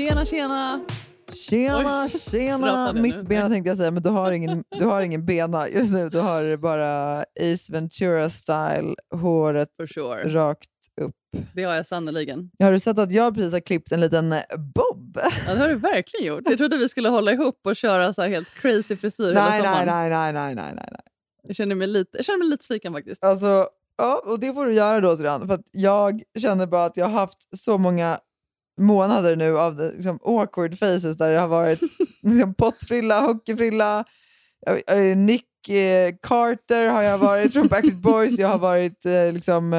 Tjena, tjena! Tjena, Oj, tjena! pratade nu. Mitt bena tänkte jag säga, men du har ingen, du har ingen bena just nu. Du har bara Ace Ventura-style, håret For sure. rakt upp. Det har jag sannoliken. Har du sett att jag precis har klippt en liten bob? Ja, det har du verkligen gjort. Jag trodde vi skulle hålla ihop och köra så här helt crazy frisyr hela nej, nej, sommaren. nej, nej, nej, nej, nej, nej. Jag känner mig lite, jag känner mig lite sviken faktiskt. Alltså, ja, och det får du göra då Syrran, för att jag känner bara att jag har haft så många månader nu av liksom, awkward faces där det har varit liksom, pottfrilla, hockeyfrilla, Nick eh, Carter har jag varit från Backstreet Boys, jag har varit eh, liksom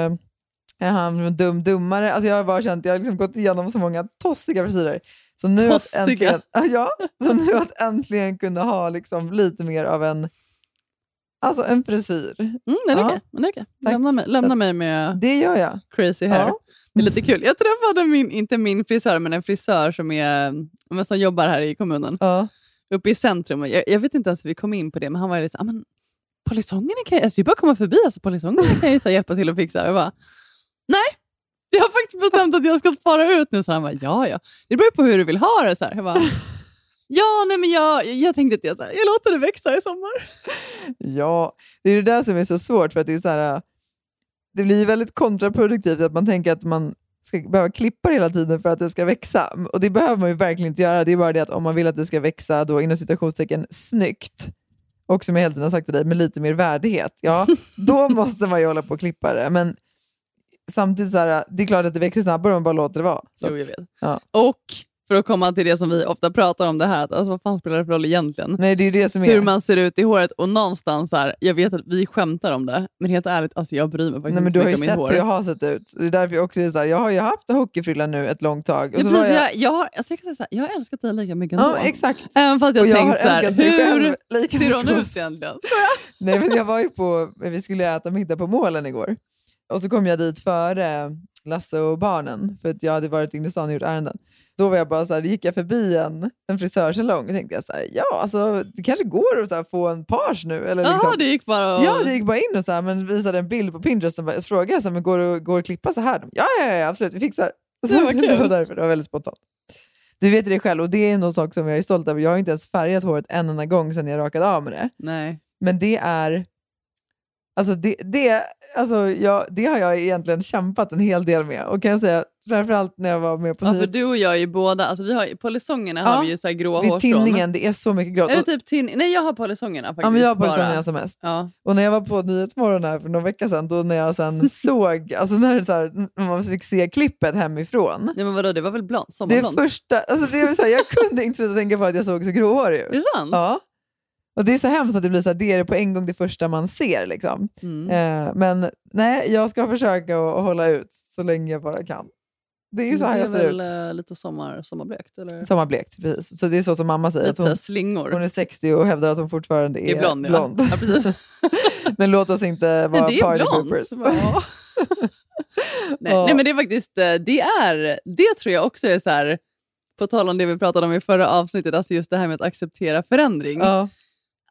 eh, han från Dum Dummare, alltså jag har bara känt, jag har liksom gått igenom så många tossiga frisyrer. Så nu att Tossiga? äntligen, ja, så nu att äntligen kunna ha liksom lite mer av en, alltså en frisyr. Mm, den är Ja. Den. Tack. Lämna, mig, lämna mig med Det gör jag. crazy hair. Ja. Det är lite kul. Jag träffade min, inte min frisör, men en frisör som, är, men som jobbar här i kommunen. Ja. Uppe i centrum. Jag, jag vet inte ens hur vi kom in på det, men han var lite så, "Ah, polisongerna kan ju, alltså, det är bara att komma förbi. Alltså, polisongerna kan ju så här, hjälpa till att fixa. Jag bara, nej. Jag har faktiskt bestämt att jag ska spara ut nu. Så han bara, ja, ja. Det beror på hur du vill ha det. Så här. Jag bara, ja, nej, men jag, jag tänkte att jag, så här, jag låter det växa i sommar. Ja, det är det där som är så svårt för att det är så här, det blir väldigt kontraproduktivt att man tänker att man ska behöva klippa det hela tiden för att det ska växa. Och det behöver man ju verkligen inte göra. Det är bara det att om man vill att det ska växa då inom citationstecken snyggt och som jag hela tiden har sagt till dig, med lite mer värdighet, ja, då måste man ju hålla på och klippa det. Men samtidigt så här, det är klart att det växer snabbare om man bara låter det vara. Så Jo, jag vet. ja. Och för att komma till det som vi ofta pratar om, det här att alltså, vad fan spelar det för roll egentligen? Nej, det är det som är... Hur man ser ut i håret och någonstans här, jag vet att vi skämtar om det, men helt ärligt, alltså jag bryr mig faktiskt Nej, men inte du har ju sett hur jag har sett ut. Det är därför jag också är så här, jag har ju haft hockeyfrilla nu ett långt tag. Och Ja, så precis, var jag, jag, jag, har, alltså jag, kan säga så här, jag har älskat dig lika mycket ändå. ja, exakt. Även fast jag Och jag tänkt så här, hur lika ser hon ut egentligen? Nej, men jag var ju på, vi skulle äta middag på målen igår. Och så kom jag dit före Lasse och barnen, för att jag hade varit inne i stan och gjort ärenden. Då var jag bara så här, gick jag förbi en, en frisörsalong och tänkte jag så här, ja, alltså, det kanske går att så här, få en page nu. Eller Jaha, liksom. det gick bara och... Ja, det gick bara in och så här, men visade en bild på Pinterest och bara- frågade jag så här, men går det går det att klippa så här. De, Ja, ja, ja, absolut, vi fixar. Det var kul. det var därför, det var väldigt spontant. Du vet det själv och det är en sak som jag är stolt över. Jag har inte ens färgat håret en enda gång sedan jag rakade av med det. Nej. Men det är... Alltså det, det, alltså jag, det har jag egentligen kämpat en hel del med. Och kan jag säga, framförallt när jag var med på Ja, för du och jag är ju båda, alltså vi har, polisongerna Ja, har vi ju så här vid hårstrån. tinningen, det är så mycket grått. Är det typ tin... Nej, jag har polisongerna faktiskt. Ja, men jag har bara. polisongerna som mest. Ja. Och när jag var på Nyhetsmorgon här för några veckor sedan, då när jag sen såg, alltså när, det så här, när man fick se klippet hemifrån. Nej, men vadå, det var väl blont? Det Sommarblont? första, alltså det vill säga, jag kunde inte sluta tänka på att jag såg så gråhårig Är ut. det sant? Ja. Och det är så hemskt att det blir så här, det är det på en gång det första man ser. Liksom. Mm. Eh, men nej, jag ska försöka att, hålla ut så länge jag bara kan. Det är ju så här det är jag ser väl ut. eh, lite sommar, sommarblekt? Eller? Sommarblekt, precis. Så det är så som mamma säger. Lite hon, slingor. hon är 60 och hävdar att hon fortfarande är, är blond, ja. ja precis. men låt oss inte vara det är party poopers. Nej, Ja. nej, men det är faktiskt, eh, det är, det tror jag också är så här, på tal om det vi pratade om i förra avsnittet, alltså just det här med att acceptera förändring. Ja.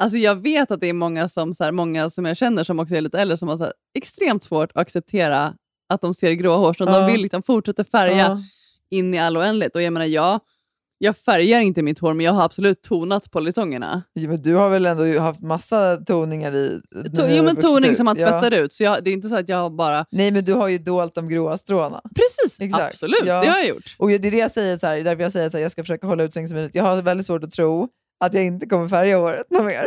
Alltså jag vet att det är många som, så här, många som jag känner som också är lite äldre som har så här, extremt svårt att acceptera att de ser grå hårstrån. Ja. De vill liksom fortsätta färga Ja. in i all oändlighet. Och jag menar, jag, jag färgar inte mitt hår, men jag har absolut tonat polisongerna. Jo, men du har väl ändå haft massa toningar i... To, jo, men toning ut. som man Ja. tvättar ut. Så jag, det är inte så att jag bara... Nej, men du har ju dolt de gråa stråna. Precis, Exakt, absolut. ja. Det har jag gjort. Och det är det jag säger, så här, därför jag säger att jag ska försöka hålla ut så länge som möjligt. Jag har väldigt svårt att tro att jag inte kommer färga håret något mer.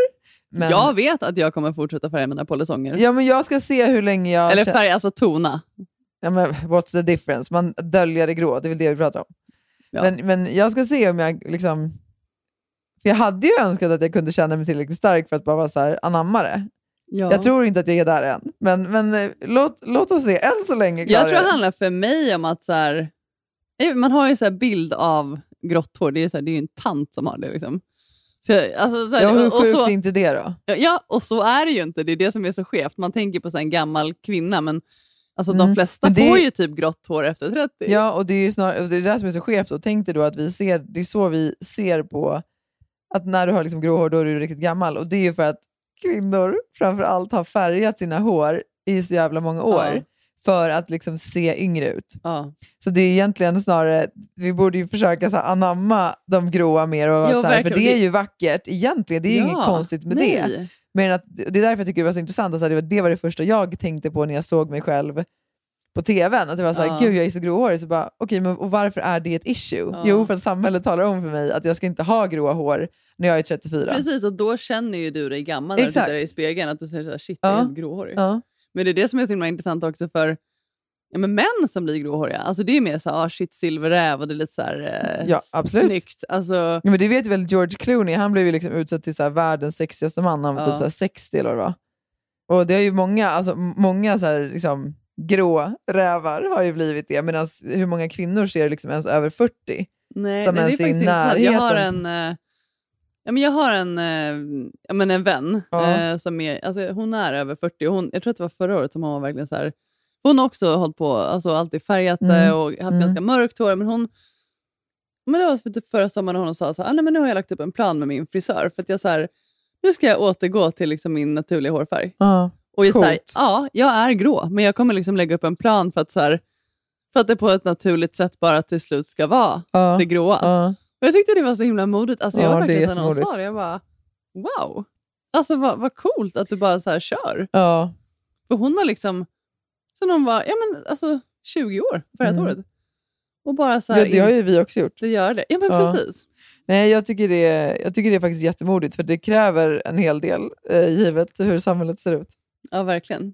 Men, Jag vet att jag kommer fortsätta färga mina polisonger. ja, men jag ska se hur länge jag... Eller färga, alltså tona. Ja, men what's the difference? Man döljer det grå, det är väl det vi pratar om. Ja. Men, men jag ska se om jag liksom... För jag hade ju önskat att jag kunde känna mig tillräckligt stark för att bara vara så här, anamma det. Ja. Jag tror inte att jag är där än, men, men eh, låt, låt oss se. Än så länge Jag klarar tror jag det handlar för mig om att så här, eh, man har ju så här bild av grått hår, det är ju, så här, det är ju en tant som har det. Liksom. Så, alltså, så här, Ja, hur och sjukt så, är inte det då? ja, och så är det ju inte. Det är det som är så skevt. Man tänker på så en gammal kvinna, men alltså, Mm, de flesta men det- får ju typ grått hår efter 30. Ja, och det är ju snar, och det är det där som är så skevt. Och tänk dig då att vi ser, det är så vi ser på att när du har liksom grå hår då är du riktigt gammal. Och det är ju för att kvinnor framför allt har färgat sina hår i så jävla många år Ja. För att liksom se yngre ut. Ja. Så det är egentligen snarare, vi borde ju försöka så här, anamma de gråa mer. Och Jo, så här, för det är ju vackert egentligen, det är ju Ja, inget konstigt med det. nej. Men att, det är därför jag tycker det var så intressant, alltså, det, var, det var det första jag tänkte på när jag såg mig själv på tvn. Att det var såhär, Ja. gud jag är så gråhårig, så bara, okej men och varför är det ett issue? Ja. Jo, för att samhället talar om för mig att jag ska inte ha gråa hår när jag är 34. Precis, och då känner ju du dig gammal när du Exakt. tittar i spegeln. Att du säger så här, shit, Ja. jag är gråhårig. Ja. Men det är det som är så himla intressant också för ja, men män som blir gråhåriga. Alltså det är mer så här, ah, shit, silverräv och det är lite så här, eh, Ja, absolut. snyggt. Alltså, Ja, men det vet väl George Clooney, han blev ju liksom utsedd till så här världens sexigaste man när han var Ja. typ så här 60 eller vad. Och det är ju många, alltså, många så här, liksom, grå rävar har ju blivit det, medan hur många kvinnor ser liksom ens över 40? nej, Som nej, det är ens i faktiskt intressant. Jag har en, närheten. eh, ja, men jag har en, eh, ja, men en vän Ja. eh, som är, alltså, hon är över 40 och hon, jag tror att det var förra året som hon var verkligen så här, hon har också hållit på, alltså alltid färgat det Mm. och haft Mm. ganska mörkt hår, men hon men det var för typ förra sommaren hon sa så här, ah, nej, men nu har jag lagt upp en plan med min frisör för att jag så här, nu ska jag återgå till liksom min naturliga hårfärg. Ja. Och jag, så här, Coolt. ja, jag är grå, men jag kommer liksom lägga upp en plan för att, så här, för att det på ett naturligt sätt bara till slut ska vara Ja. det gråa. Ja. Jag tyckte det var så himla modigt. Alltså, jag Ja, var det verkligen så när hon sa det, jag bara wow. Alltså vad, vad coolt att du bara så här kör. Ja. För hon har liksom, sen hon var ja, men, alltså, 20 år förra Mm. året. Och bara så här, ja, det har ju vi också gjort. inte gör det. Ja men Ja. precis. Nej, jag tycker, det jag tycker det är faktiskt jättemodigt, för det kräver en hel del, eh, givet hur samhället ser ut. Ja verkligen.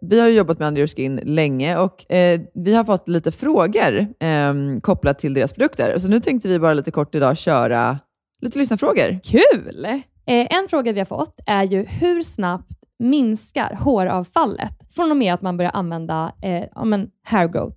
Vi har ju jobbat med Under skin länge och eh, vi har fått lite frågor eh, kopplat till deras produkter. Så nu tänkte vi bara lite kort idag köra lite lyssnarfrågor. Kul! Eh, en fråga vi har fått är ju hur snabbt minskar håravfallet från och med att man börjar använda eh, ja, men hair growth?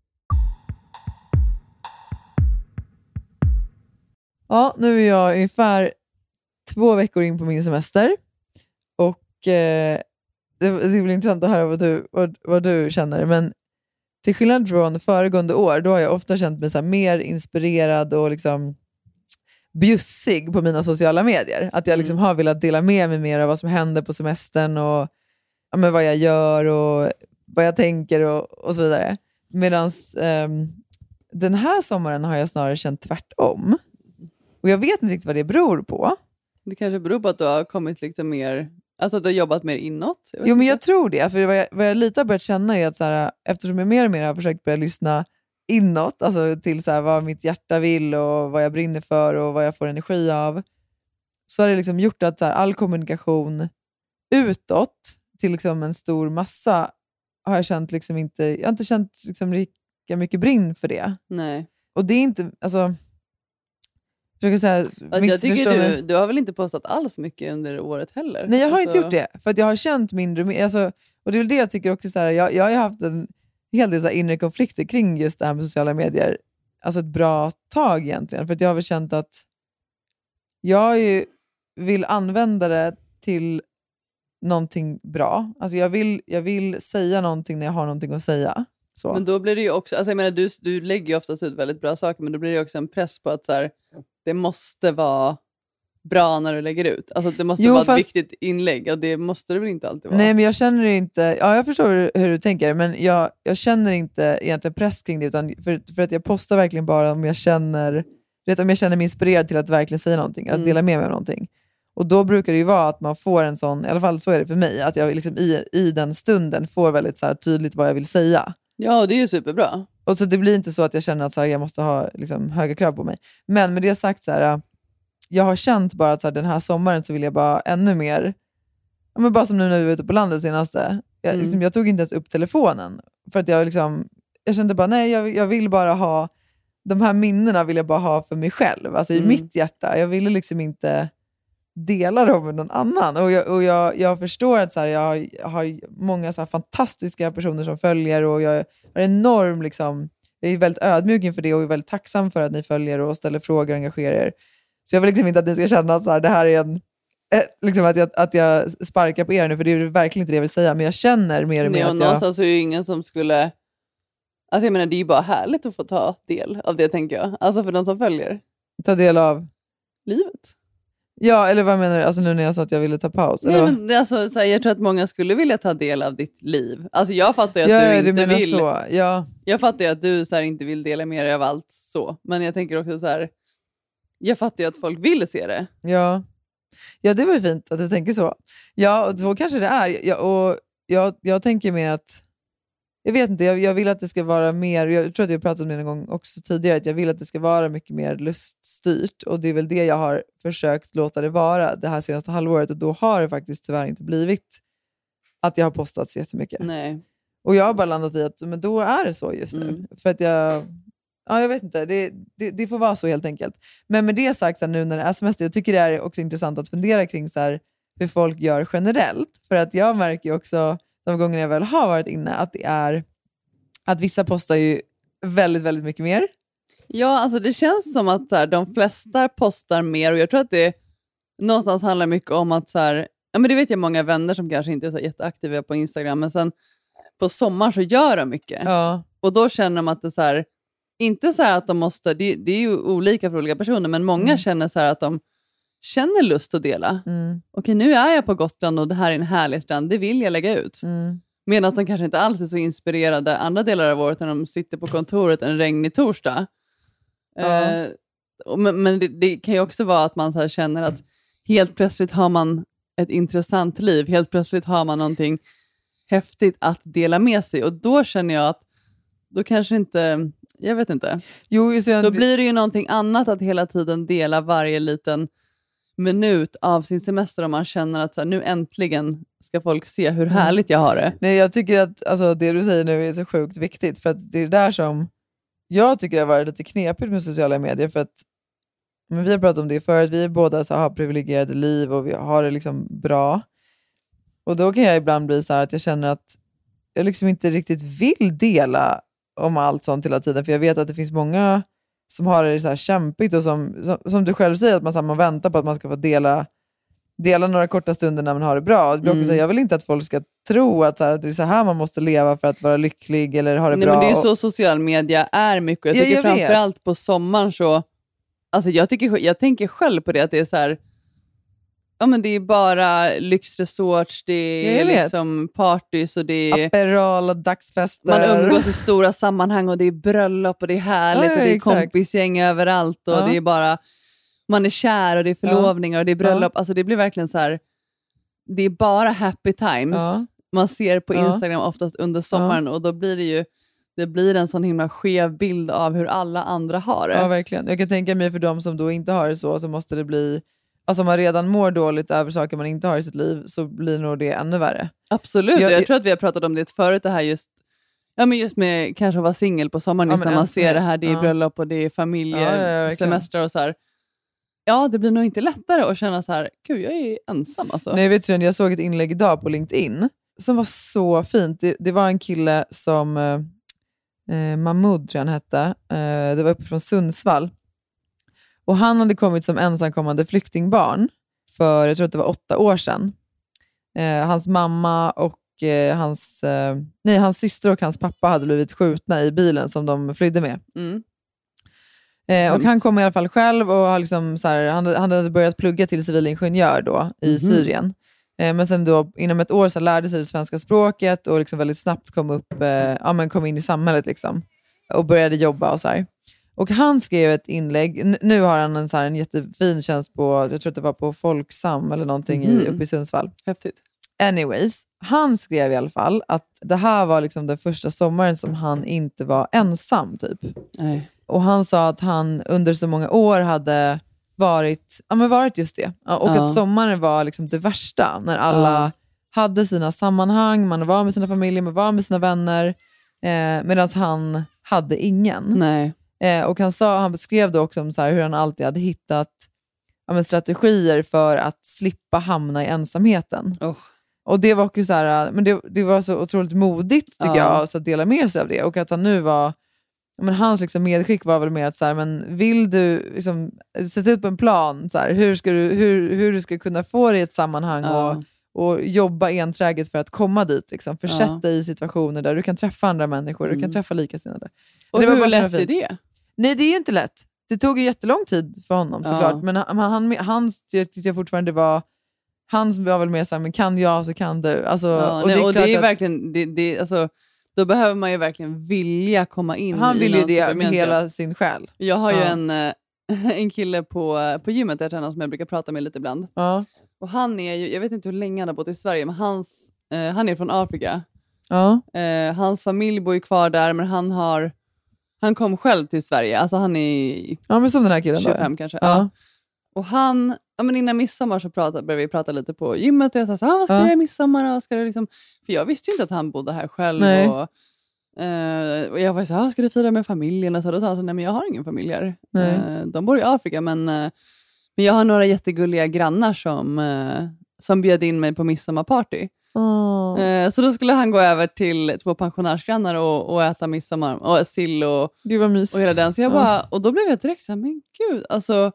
Ja, nu är jag ungefär två veckor in på min semester. Och eh, Det blir intressant att höra vad du, vad, vad du känner. Men till skillnad från föregående år, då har jag ofta känt mig så mer inspirerad och liksom bjussig på mina sociala medier. Att jag liksom har velat dela med mig mer av vad som händer på semestern och ja, men vad jag gör och vad jag tänker och, och så vidare. Medan den här sommaren har jag snarare känt tvärtom. Och jag vet inte riktigt vad det beror på. Det kanske beror på att du har kommit liksom mer, alltså att du har jobbat mer inåt. Jo, men jag tror det. För vad jag, vad jag lite har börjat känna är att så här, eftersom jag mer och mer har försökt börja lyssna inåt, alltså till så här, vad mitt hjärta vill och vad jag brinner för och vad jag får energi av, så har det liksom gjort att så här, all kommunikation utåt till liksom en stor massa har jag känt liksom inte, jag har inte känt liksom lika mycket brinn för det. Nej. Och det är inte, alltså, försöker så här, Alltså, jag tycker du, du har väl inte postat alls mycket under året heller? Nej, jag har inte Alltså, gjort det. För jag har känt mindre. Alltså, och det är väl det jag tycker också, så här, jag, jag har haft en hel del så inre konflikter kring just det här med sociala medier. Alltså ett bra tag egentligen. För att jag har väl känt att jag ju vill använda det till någonting bra. Alltså jag vill, jag vill säga någonting när jag har någonting att säga. Så. Men då blir det ju också, alltså jag menar, du, du lägger ju oftast ut väldigt bra saker, men då blir det också en press på att så här, det måste vara bra när du lägger ut. Alltså det måste Jo, vara fast- ett viktigt inlägg och det måste det väl inte alltid vara? Nej, men jag känner inte... Ja, jag förstår hur, du tänker, men jag, jag känner inte egentligen press kring det. Utan för, för att jag postar verkligen bara om jag känner vet, om jag känner mig inspirerad till att verkligen säga någonting, att Mm. dela med mig av någonting. Och då brukar det ju vara att man får en sån, i alla fall så är det för mig, att jag liksom i, i den stunden får väldigt så tydligt vad jag vill säga. Ja, det är ju superbra. Och så Det blir inte så att jag känner att så här, jag måste ha liksom, höga krav på mig. Men med det sagt, så här, jag har känt bara att så här, den här sommaren så vill jag bara ännu mer, men bara som nu när vi var ute på landet senaste, jag, Mm. liksom, jag tog inte ens upp telefonen. För att jag, liksom, jag kände bara, nej jag, jag vill bara ha, de här minnena vill jag bara ha för mig själv, alltså i Mm. mitt hjärta. Jag ville liksom inte dela dem med någon annan. Och jag, och jag, jag förstår att så här, jag, har, jag har många så fantastiska personer som följer och jag har enorm, liksom, jag är väldigt ödmjuk inför det och är väldigt tacksam för att ni följer och ställer frågor och engagerar er. Så jag vill liksom inte att ni ska känna att så här, det här är en, eh, liksom att, jag, att jag sparkar på er nu, för det är verkligen inte det jag vill säga. Men jag känner mer och mer Nej, att jag... någonstans är det ju ingen som skulle... Alltså jag menar, det är ju bara härligt att få ta del av det, tänker jag. Alltså för de som följer Ta del av... livet. Ja, eller vad menar du? Alltså nu när jag sa att jag ville ta paus? Nej, men det alltså, så här, jag tror att många skulle vilja ta del av ditt liv. Alltså jag fattar ju att ja, du inte vill. så. Ja. Jag fattar ju att du så här, inte vill dela med dig av allt så. Men jag tänker också så här. Jag fattar ju att folk vill se det. Ja. ja, det var ju fint att du tänker så. Ja, och så kanske det är. Ja, och jag, jag tänker mer att... Jag vet inte, jag, jag vill att det ska vara mer... Jag tror att jag pratat om det en gång också tidigare, att jag vill att det ska vara mycket mer luststyrt. Och det är väl det jag har försökt låta det vara det här senaste halvåret. Och då har det faktiskt tyvärr inte blivit att jag har postat så jättemycket. Nej. Och jag har bara landat i att men då är det så just nu. Mm. För att jag, ja, jag vet inte, det, det, det får vara så helt enkelt. Men med det sagt, så här, nu när det är semester, jag tycker det är också intressant att fundera kring så här, hur folk gör generellt. För att jag märker ju också, de gånger jag väl har varit inne, att det är att vissa postar ju väldigt, väldigt mycket mer. Ja, alltså det känns som att så här, de flesta postar mer och jag tror att det någonstans handlar mycket om att så här, ja, men det vet jag många vänner som kanske inte är så här jätteaktiva på Instagram, men sen på sommaren så gör de mycket. Ja. Och då känner de att det så här, inte så att de måste, det, det är ju olika för olika personer, men många Mm. känner så här att de känner lust att dela. Mm, Okej, nu är jag på Gotland och det här är en härlig strand, det vill jag lägga ut. mm, Medan de kanske inte alls är så inspirerade andra delar av året när de sitter på kontoret en regnig torsdag. Ja. Eh, men men det, det kan ju också vara att man så här känner att helt plötsligt har man ett intressant liv, helt plötsligt har man någonting häftigt att dela med sig och då känner jag att då kanske inte, jag vet inte, Jo, det. då blir det ju någonting annat att hela tiden dela varje liten minut av sin semester om man känner att så här, nu äntligen ska folk se hur Mm. härligt jag har det. Nej, jag tycker att alltså, det du säger nu är så sjukt viktigt. För att det är där som jag tycker det har varit lite knepigt med sociala medier. För att men vi har pratat om det förut, vi är båda så har privilegierade liv och vi har det liksom bra. Och då kan jag ibland bli så här att jag känner att jag liksom inte riktigt vill dela om allt sånt hela tiden, för jag vet att det finns många som har det så här kämpigt och som, som, som du själv säger, att man, så här, man väntar på att man ska få dela, dela några korta stunder när man har det bra. Det blir också Mm. så här, jag vill inte att folk ska tro att så här, det är så här man måste leva för att vara lycklig eller ha det Nej, bra. men det är ju så social media är mycket. Jag Ja, tycker jag vet. framförallt på sommaren så... Alltså jag, tycker, jag tänker själv på det, att det är så här... Ja, men det är bara lyxresorts, det Ja, är liksom partys och det är... Aperol och dagsfester. Man umgås i stora sammanhang och det är bröllop och det är härligt Ja, och det är exakt. kompisgäng överallt och Ja. det är bara... Man är kär och det är förlovningar och det är bröllop. Alltså det blir verkligen så här... Det är bara happy times. Ja. Man ser på Ja. Instagram oftast under sommaren och då blir det ju det blir en sån himla skev bild av hur alla andra har det. Ja, verkligen. Jag kan tänka mig för de som då inte har det så, så måste det bli... Alltså om man redan mår dåligt över saker man inte har i sitt liv så blir nog det ännu värre. Absolut, Jag- jag, tror att vi har pratat om det förut, det här just Ja, men just med kanske att vara singel på sommaren, Ja, just när man ser det här, det är ja. bröllop och det är Ja, ja, ja, familjesemester verkligen. och så här. Ja, det blir nog inte lättare att känna så här, gud jag är ensam alltså. Nej, vet, Sven, jag såg ett inlägg idag på LinkedIn som var så fint. Det, det var en kille som, eh, eh, Mahmoud tror jag han hette, eh, det var uppe från Sundsvall. Och han hade kommit som ensamkommande flyktingbarn för, jag tror att det var åtta år sedan. Eh, hans mamma och eh, hans, eh, nej, hans syster och hans pappa hade blivit skjutna i bilen som de flydde med. Mm. Eh, och han kom i alla fall själv och har liksom, så här, han, han hade börjat plugga till civilingenjör då i Mhm. Syrien. Eh, men sen då, inom ett år så lärde sig det svenska språket och liksom väldigt snabbt kom, upp, eh, ja, men kom in i samhället liksom, och började jobba. och så här. Och Han skrev ett inlägg, nu har han en, så här, en jättefin tjänst på, jag tror att det var på Folksam eller någonting i, Mhm. uppe i Sundsvall. Häftigt. Anyways, han skrev i alla fall att det här var liksom den första sommaren som han inte var ensam. typ. Nej. Och han sa att han under så många år hade varit, ja, men varit just det. Och Ja. att sommaren var liksom det värsta, när alla Ja. hade sina sammanhang, man var med sina familjer, man var med sina vänner, eh, medan han hade ingen. Nej. Eh, och han, sa, han beskrev då också om så hur han alltid hade hittat ja, strategier för att slippa hamna i ensamheten. Oh. Och det var, också så här, men det, det var så otroligt modigt tycker Ja. jag, så att dela med sig av det. Och att han nu var, men hans liksom medskick var väl mer att så här, men vill du liksom, sätta upp en plan, så här, hur, ska du, hur, hur du ska kunna få dig i ett sammanhang Ja. och, och jobba enträget för att komma dit. Liksom. Försätt Ja. dig i situationer där du kan träffa andra människor, du kan Mm. träffa likasinnade. Och hur lätt är det? Nej, det är ju inte lätt. Det tog ju jättelång tid för honom Ja. såklart. Men han, han, hans tyckte jag fortfarande var... Hans var väl mer såhär, men kan jag så kan du. Alltså, Ja, och nej, det är och klart det är att verkligen, det, det, alltså, då behöver man ju verkligen vilja komma in han vill ju typ det av med hela sin själ. Jag har ju Ja. en, eh, en kille på, på gymmet jag tränar som jag brukar prata med lite ibland. Ja. Och han är ju, jag vet inte hur länge han har bott i Sverige, men hans, eh, han är från Afrika. Ja. Eh, hans familj bor ju kvar där, men han har han kom själv till Sverige. Alltså han är ja, men som den här killen. då, 25 kanske. Ja. Ja. Och han, ja, men innan midsommar så pratade, började vi prata lite på gymmet och jag sa så, ah, vad ska Ja. du göra i midsommar? Och ska du liksom... För jag visste ju inte att han bodde här själv. Nej. Och, eh, och jag var så, ah, ska du fira med familjen? Och så, då sa han så, nej men jag har ingen familj här. Nej. Eh, de bor i Afrika men, eh, men jag har några jättegulliga grannar som, som bjöd in mig på midsommarparty. Eh, så då skulle han gå över till två pensionärsgrannar och, och äta midsommar och sill och, Gud vad mysigt. och hela den. Så jag bara, och då blev jag direkt så här, men gud, alltså,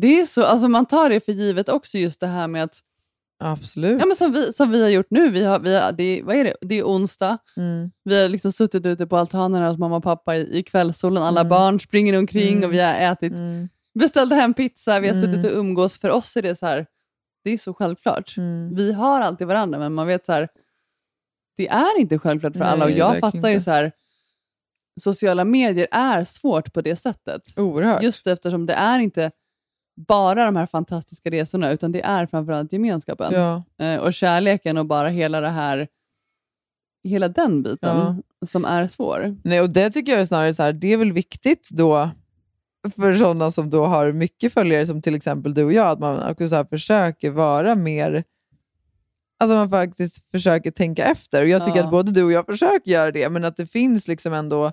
det är så, alltså man tar det för givet också just det här med att, Absolut. ja men som vi, som vi har gjort nu, vi har, vi har, det, är- vad är det? det är onsdag, Mm. vi har liksom suttit ute på altanen hos mamma och pappa i, i kvällssolen, alla Mm. barn springer omkring Mm. och vi har ätit, Mm. beställde hem pizza, vi har Mm. suttit och umgås, för oss är det så här, det är så självklart. Mm. Vi har alltid varandra, men man vet så här, det är inte självklart för Nej, alla. Och jag fattar ju inte. så här, sociala medier är svårt på det sättet. Oerhört. Just eftersom det är inte bara de här fantastiska resorna, utan det är framförallt gemenskapen Ja. eh, och kärleken och bara hela det här, hela den biten som är svår. Nej, och det tycker jag är snarare så här, det är väl viktigt då för sådana som då har mycket följare som till exempel du och jag, att man också så försöker vara mer Alltså man faktiskt försöker tänka efter. Och Jag tycker Ja. att både du och jag försöker göra det, men att det finns liksom ändå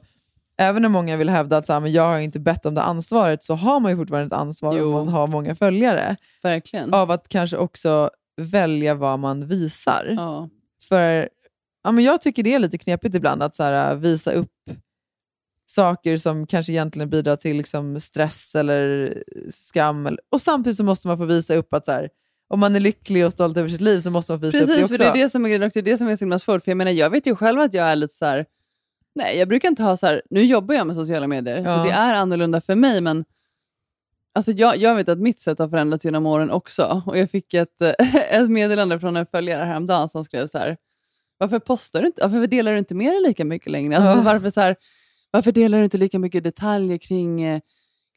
även när många vill hävda att så här, men jag har inte bett om det ansvaret, så har man ju fortfarande ett ansvar Jo. om man har många följare. Verkligen. Av att kanske också välja vad man visar. Ja. För ja, men Jag tycker det är lite knepigt ibland att så här, visa upp saker som kanske egentligen bidrar till liksom, stress eller skam. Och samtidigt så måste man få visa upp att så här, om man är lycklig och stolt över sitt liv så måste man få visa upp Precis, det också. för det är det som är grejen. Det är det som är så himla svårt. För jag menar, jag vet ju själv att jag är lite så här... Nej, jag brukar inte ha så här... Nu jobbar jag med sociala medier, Ja. så det är annorlunda för mig. Men alltså, jag, jag vet att mitt sätt har förändrats genom åren också. Och Jag fick ett, ett meddelande från en följare häromdagen som skrev så här... Varför postar du inte? Varför delar du inte med dig lika mycket längre? Alltså, Ja. varför, så här, varför delar du inte lika mycket detaljer kring, eh,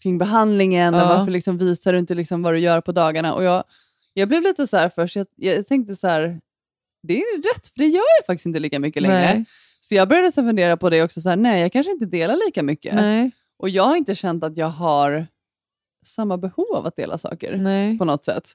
kring behandlingen? Ja. Och varför liksom visar du inte liksom vad du gör på dagarna? Och jag, jag blev lite så här först, jag, jag tänkte så här, det är rätt, för det gör jag faktiskt inte lika mycket längre. Nej. Så jag började så fundera på det också, så här, nej jag kanske inte delar lika mycket. Nej, Och jag har inte känt att jag har samma behov av att dela saker nej. på något sätt.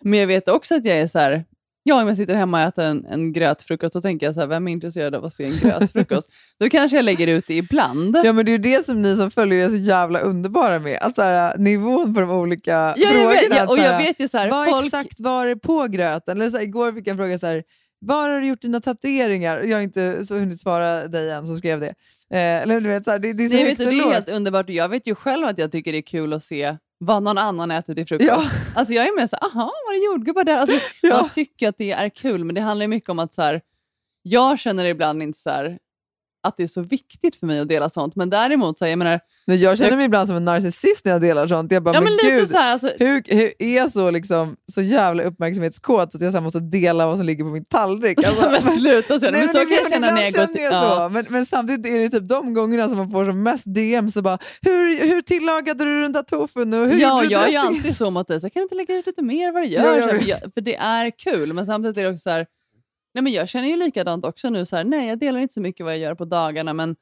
Men jag vet också att jag är så här, ja om jag sitter hemma och äter en, en grötfrukost, då tänker jag så här, vem är intresserad av att se en grötfrukost? då kanske jag lägger ut det ibland. Ja, men det är ju det som ni som följer är så jävla underbara med. Att så här, nivån på de olika Ja, jag frågorna. vet, ja, och jag vet ju så här, vad folk... exakt var det på gröten? Eller så här, igår fick jag en fråga så här, var har du gjort dina tatueringar? Jag har inte så hunnit svara dig än som skrev det. Eh, eller du vet, så här, det, det är så Nej, vet du, det är helt underbart och jag vet ju själv att jag tycker det är kul att se vad någon annan äter till frukost. Ja. Alltså jag är med så aha, var det jordgubbar där? Alltså, Ja. Man tycker att det är kul, men det handlar mycket om att så här, jag känner ibland inte så här, att det är så viktigt för mig att dela sånt, men däremot, så här, jag menar, Nej, jag känner mig ibland som en narcissist när jag delar sånt. Jag bara, ja men, men gud, så här, alltså, hur, hur är jag så, liksom, så jävla uppmärksamhetskåt så att jag så måste dela vad som ligger på min tallrik? Alltså, men sluta så, Nej, men så kan jag känna när jag går till... Ja. Men, men samtidigt är det typ de gångerna som man får som mest DM, så bara, hur, hur tillagade du den där tofun? Och hur Ja, jag är ju dressing?" alltid så mot dig, så kan du inte lägga ut lite mer vad du Ja, gör? för, jag, för det är kul, men samtidigt är det också så här, nej men jag känner ju likadant också nu, så här, nej jag delar inte så mycket vad jag gör på dagarna, men,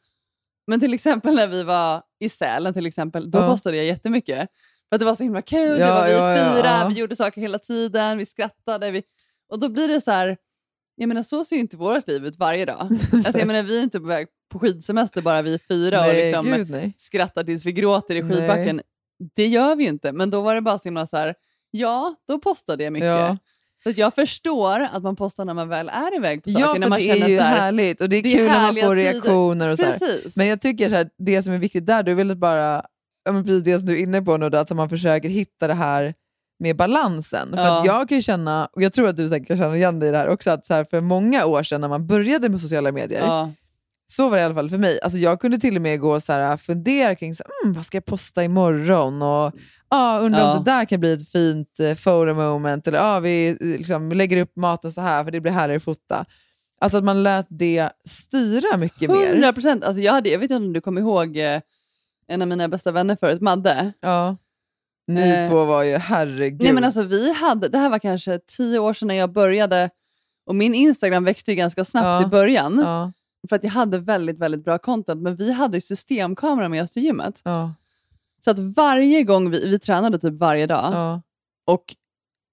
men till exempel när vi var i Sälen, till exempel, då Ja. postade jag jättemycket. För att det var så himla kul, Ja, det var vi ja, fyra, ja. vi gjorde saker hela tiden, vi skrattade. Vi, och då blir det så här, jag menar så ser ju inte vårt liv ut varje dag. alltså, jag menar, vi är inte på väg på skidsemester bara vi fyra och Nej, liksom, gud nej. skrattar tills vi gråter i Nej. skidbacken. Det gör vi ju inte, men då var det bara så himla så här, ja, då postade jag mycket. Så jag förstår att man postar när man väl är iväg på saker. Ja, när man det känner är ju här, härligt och det är det är kul när man får reaktioner och så. Precis. Men jag tycker så här, det som är viktigt där, du vill bara, ja, men precis det som du är inne på nu, att man försöker hitta det här med balansen. För Ja. att jag kan känna, och jag tror att du säkert kan känna igen dig i det här också, att så här, för många år sedan när man började med sociala medier, ja. Så var det i alla fall för mig. Alltså jag kunde till och med gå och så här, fundera kring så här, mm, vad ska jag posta imorgon och ah, undrar Ja. om det där kan bli ett fint eh, photo moment eller ah, vi eh, liksom, lägger upp maten så här för det blir härligare att fota. Alltså att man lät det styra mycket mer. 100 procent. Alltså jag, hade, jag vet inte om du kommer ihåg eh, en av mina bästa vänner förut, Madde. Ja. Ni Eh, två var ju, herregud. Nej, men alltså, vi hade, det här var kanske tio år sedan när jag började och min Instagram växte ju ganska snabbt Ja. i början. ja, För att jag hade väldigt, väldigt bra content. Men vi hade systemkamera med oss till gymmet. ja, Så att varje gång vi, vi tränade typ varje dag ja. och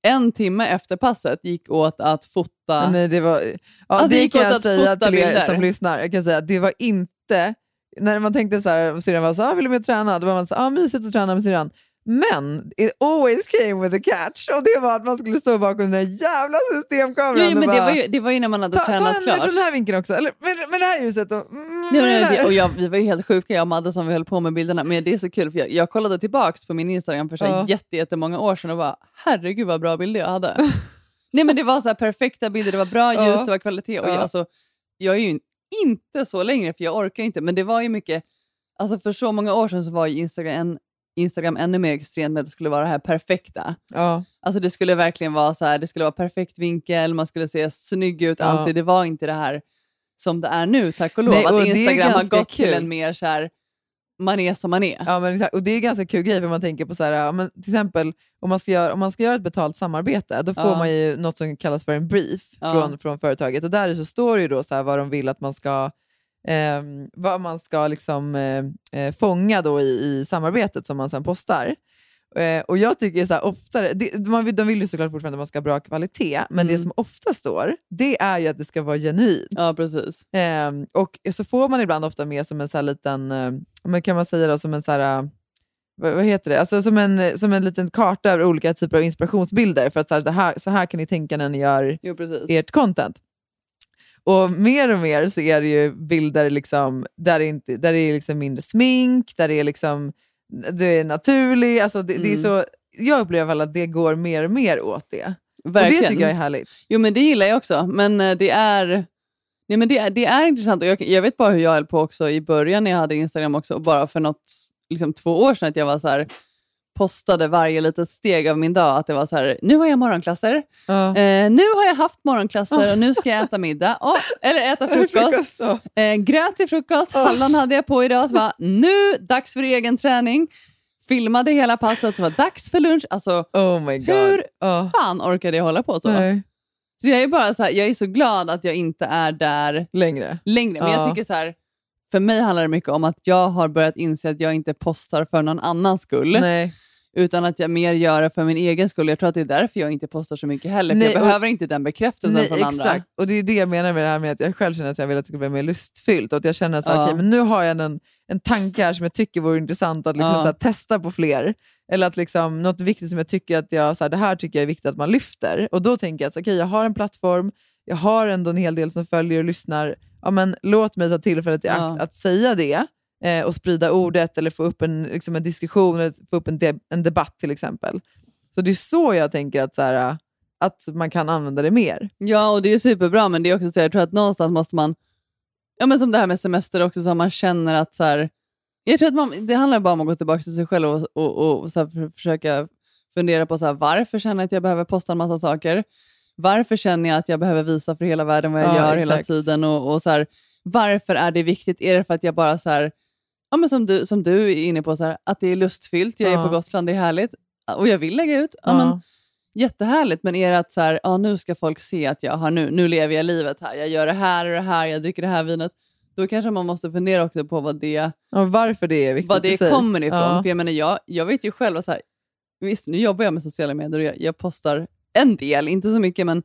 en timme efter passet gick åt att fota. Nej, det var, ja, Alltså, det det gick kan jag att säga till er bilder. som lyssnar. Jag kan säga det var inte, när man tänkte så här, syrran var så här, ah, vill du med träna? Då var man så här, ah, mysigt att träna med syrran. Men it always came with a catch och det var att man skulle stå bakom den där jävla systemkameran jo, men det, bara, var ju, det var ju när man hade ta, ta tränat den klart. från den här vinkeln också, eller med, med det här ljuset. Och, mm, Nej, nej, det det, och jag, vi var ju helt sjuka, jag och Madde, som vi höll på med bilderna. Men det är så kul, för jag, jag kollade tillbaks på min Instagram för så här Ja. jätte, jättemånga år sedan och bara, herregud vad bra bilder jag hade. Nej, men det var så här perfekta bilder, det var bra ljus, Ja. det var kvalitet. Och Ja. jag, alltså, jag är ju inte så längre, för jag orkar inte. Men det var ju mycket, alltså för så många år sedan så var ju Instagram, en, Instagram ännu mer extremt med att det skulle vara det här perfekta. ja, Alltså det skulle verkligen vara så här, det skulle vara perfekt vinkel, man skulle se snygg ut Ja. alltid. Det var inte det här som det är nu, tack och lov. Nej, och att Instagram har gått till kul. en mer så här, man är som man är. Ja, men. Och det är en ganska kul grej för man tänker på så här, men till exempel om man, ska göra, om man ska göra ett betalt samarbete, då får Ja. man ju något som kallas för en brief från, från företaget. Och där så står det ju då så här vad de vill att man ska ehm, vad man ska liksom, eh, eh, fånga då i, i samarbetet som man sen postar. Eh, och jag tycker så här, oftare, det, man vill, de vill ju såklart fortfarande att man ska ha bra kvalitet, men det Mm. som ofta står, det är ju att det ska vara genuint. Ja, precis. Ehm, och så får man ibland ofta med som en så liten, eh, kan man säga då, som en så här, eh, vad, vad heter det? Alltså som en, som en liten karta över olika typer av inspirationsbilder för att så här, det här, så här kan ni tänka när ni gör Jo, precis. ert content. Och mer och mer så är det ju bilder liksom, där det, inte, där det är liksom mindre smink, där det är, liksom, du är naturlig. Alltså det, det är Mm. så, jag upplever att det går mer och mer åt det. Verkligen. Och det tycker jag är härligt. Jo, men det gillar jag också. Men eh, det är, nej, men det det är intressant. Och jag, jag vet bara hur jag höll på också i början när jag hade Instagram också. Och bara för något, liksom två år sedan att jag var så här, postade varje litet steg av min dag. Att det var så här, nu har jag morgonklasser. Ja. Eh, nu har jag haft morgonklasser och nu ska jag äta middag. Åh, eller äta frukost. Eh, gröt till frukost, hallon hade jag på idag. Så bara, nu, dags för egen träning. Filmade hela passet, så var dags för lunch. Alltså, Oh my god. Hur fan orkade jag hålla på så? Nej. Så jag är bara så här, jag är så glad att jag inte är där Längre. längre. Men Ja. jag tycker så här, för mig handlar det mycket om att jag har börjat inse att jag inte postar för någon annans skull. Nej. Utan att jag mer gör det för min egen skull. Jag tror att det är därför jag inte postar så mycket heller. För Nej, jag och- behöver inte den bekräftelsen Nej, från exakt. andra. Och det är det jag menar med det här med att jag själv känner att jag vill att det ska bli mer lustfyllt. Och att jag känner att så, Ja. okej, men nu har jag en, en tanke här som jag tycker vore intressant att liksom, Ja. här, testa på fler. Eller att liksom, något viktigt som jag tycker att jag, så här, det här tycker jag är viktigt att man lyfter. Och då tänker jag att så, okej, jag har en plattform, jag har ändå en hel del som följer och lyssnar. Ja, men låt mig ta tillfället i akt Ja. att säga det eh, och sprida ordet eller få upp en, liksom, en diskussion eller få upp en, de, en debatt till exempel. Så det är så jag tänker att, så här, att man kan använda det mer. Ja, och det är superbra, men det är också så här, jag tror att någonstans måste man, ja men som det här med semester också, så man känner att så här, jag tror att man, det handlar bara om att gå tillbaka till sig själv och, och, och så här, för, försöka fundera på så här, varför känner jag att jag behöver posta en massa saker? Varför känner jag att jag behöver visa för hela världen vad jag Ja, gör hela exakt. tiden? Och, och så här, varför är det viktigt? Är det för att jag bara så här, ja, men som, du, som du är inne på, så här, att det är lustfyllt, jag är Ja. på Gotland, det är härligt och jag vill lägga ut? Ja. Men, Jättehärligt, men är det att så här, ja, nu ska folk se att jag har nu, nu lever jag livet här, jag gör det här och det här, jag dricker det här vinet. Då kanske man måste fundera också på vad det, Ja, varför det är viktigt vad det kommer ifrån. För jag menar, jag, jag vet ju själv att så här, visst, nu jobbar jag med sociala medier och jag, jag postar en del, inte så mycket, men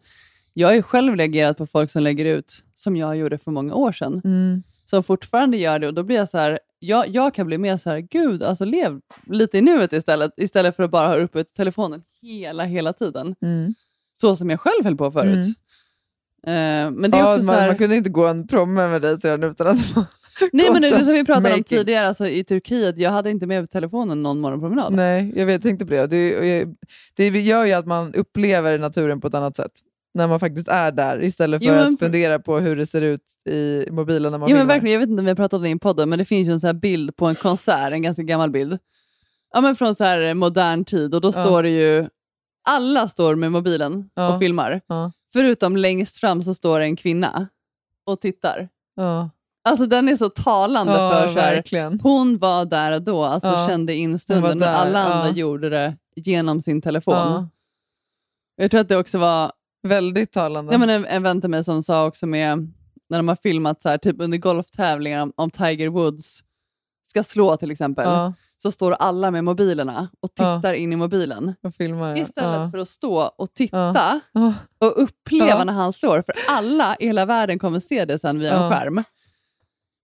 jag har ju själv reagerat på folk som lägger ut, som jag gjorde för många år sedan, Mm. som fortfarande gör det och då blir jag så här, jag, jag kan bli mer så här, gud, alltså lev lite i nuet istället, istället för att bara ha uppe telefonen hela, hela tiden. Mm. Så som jag själv höll på förut. Mm. Eh, men det är Ja, också man, så här, man kunde inte gå en promme med dig sedan utan att Nej men det är som vi pratade om making. tidigare, alltså, i Turkiet, jag hade inte med telefonen någon morgonpromenad. Nej, jag vet, tänkte på det. Det, det gör ju att man upplever naturen på ett annat sätt. När man faktiskt är där istället för Jo, men- att fundera på hur det ser ut i mobilen när man Ja, men verkligen, jag vet inte om vi har pratat om det i en podd, men det finns ju en så här bild på en konsert, en ganska gammal bild. Ja, men från så här modern tid och då Ja. står det ju, alla står med mobilen Ja. och filmar. Ja. Förutom längst fram så står det en kvinna och tittar. Ja, Alltså den är så talande ja för så här, hon var där och då, alltså Ja. kände in stunden, där, alla andra ja. gjorde det genom sin telefon. Ja, Jag tror att det också var väldigt talande. Ja, men en, en vän till mig som sa också med, när de har filmat så här, typ under golftävlingar om, om Tiger Woods ska slå till exempel, så står alla med mobilerna och tittar in i mobilen. och filmar. Istället för att stå och titta och uppleva när han slår. För alla i hela världen kommer se det sen via en skärm.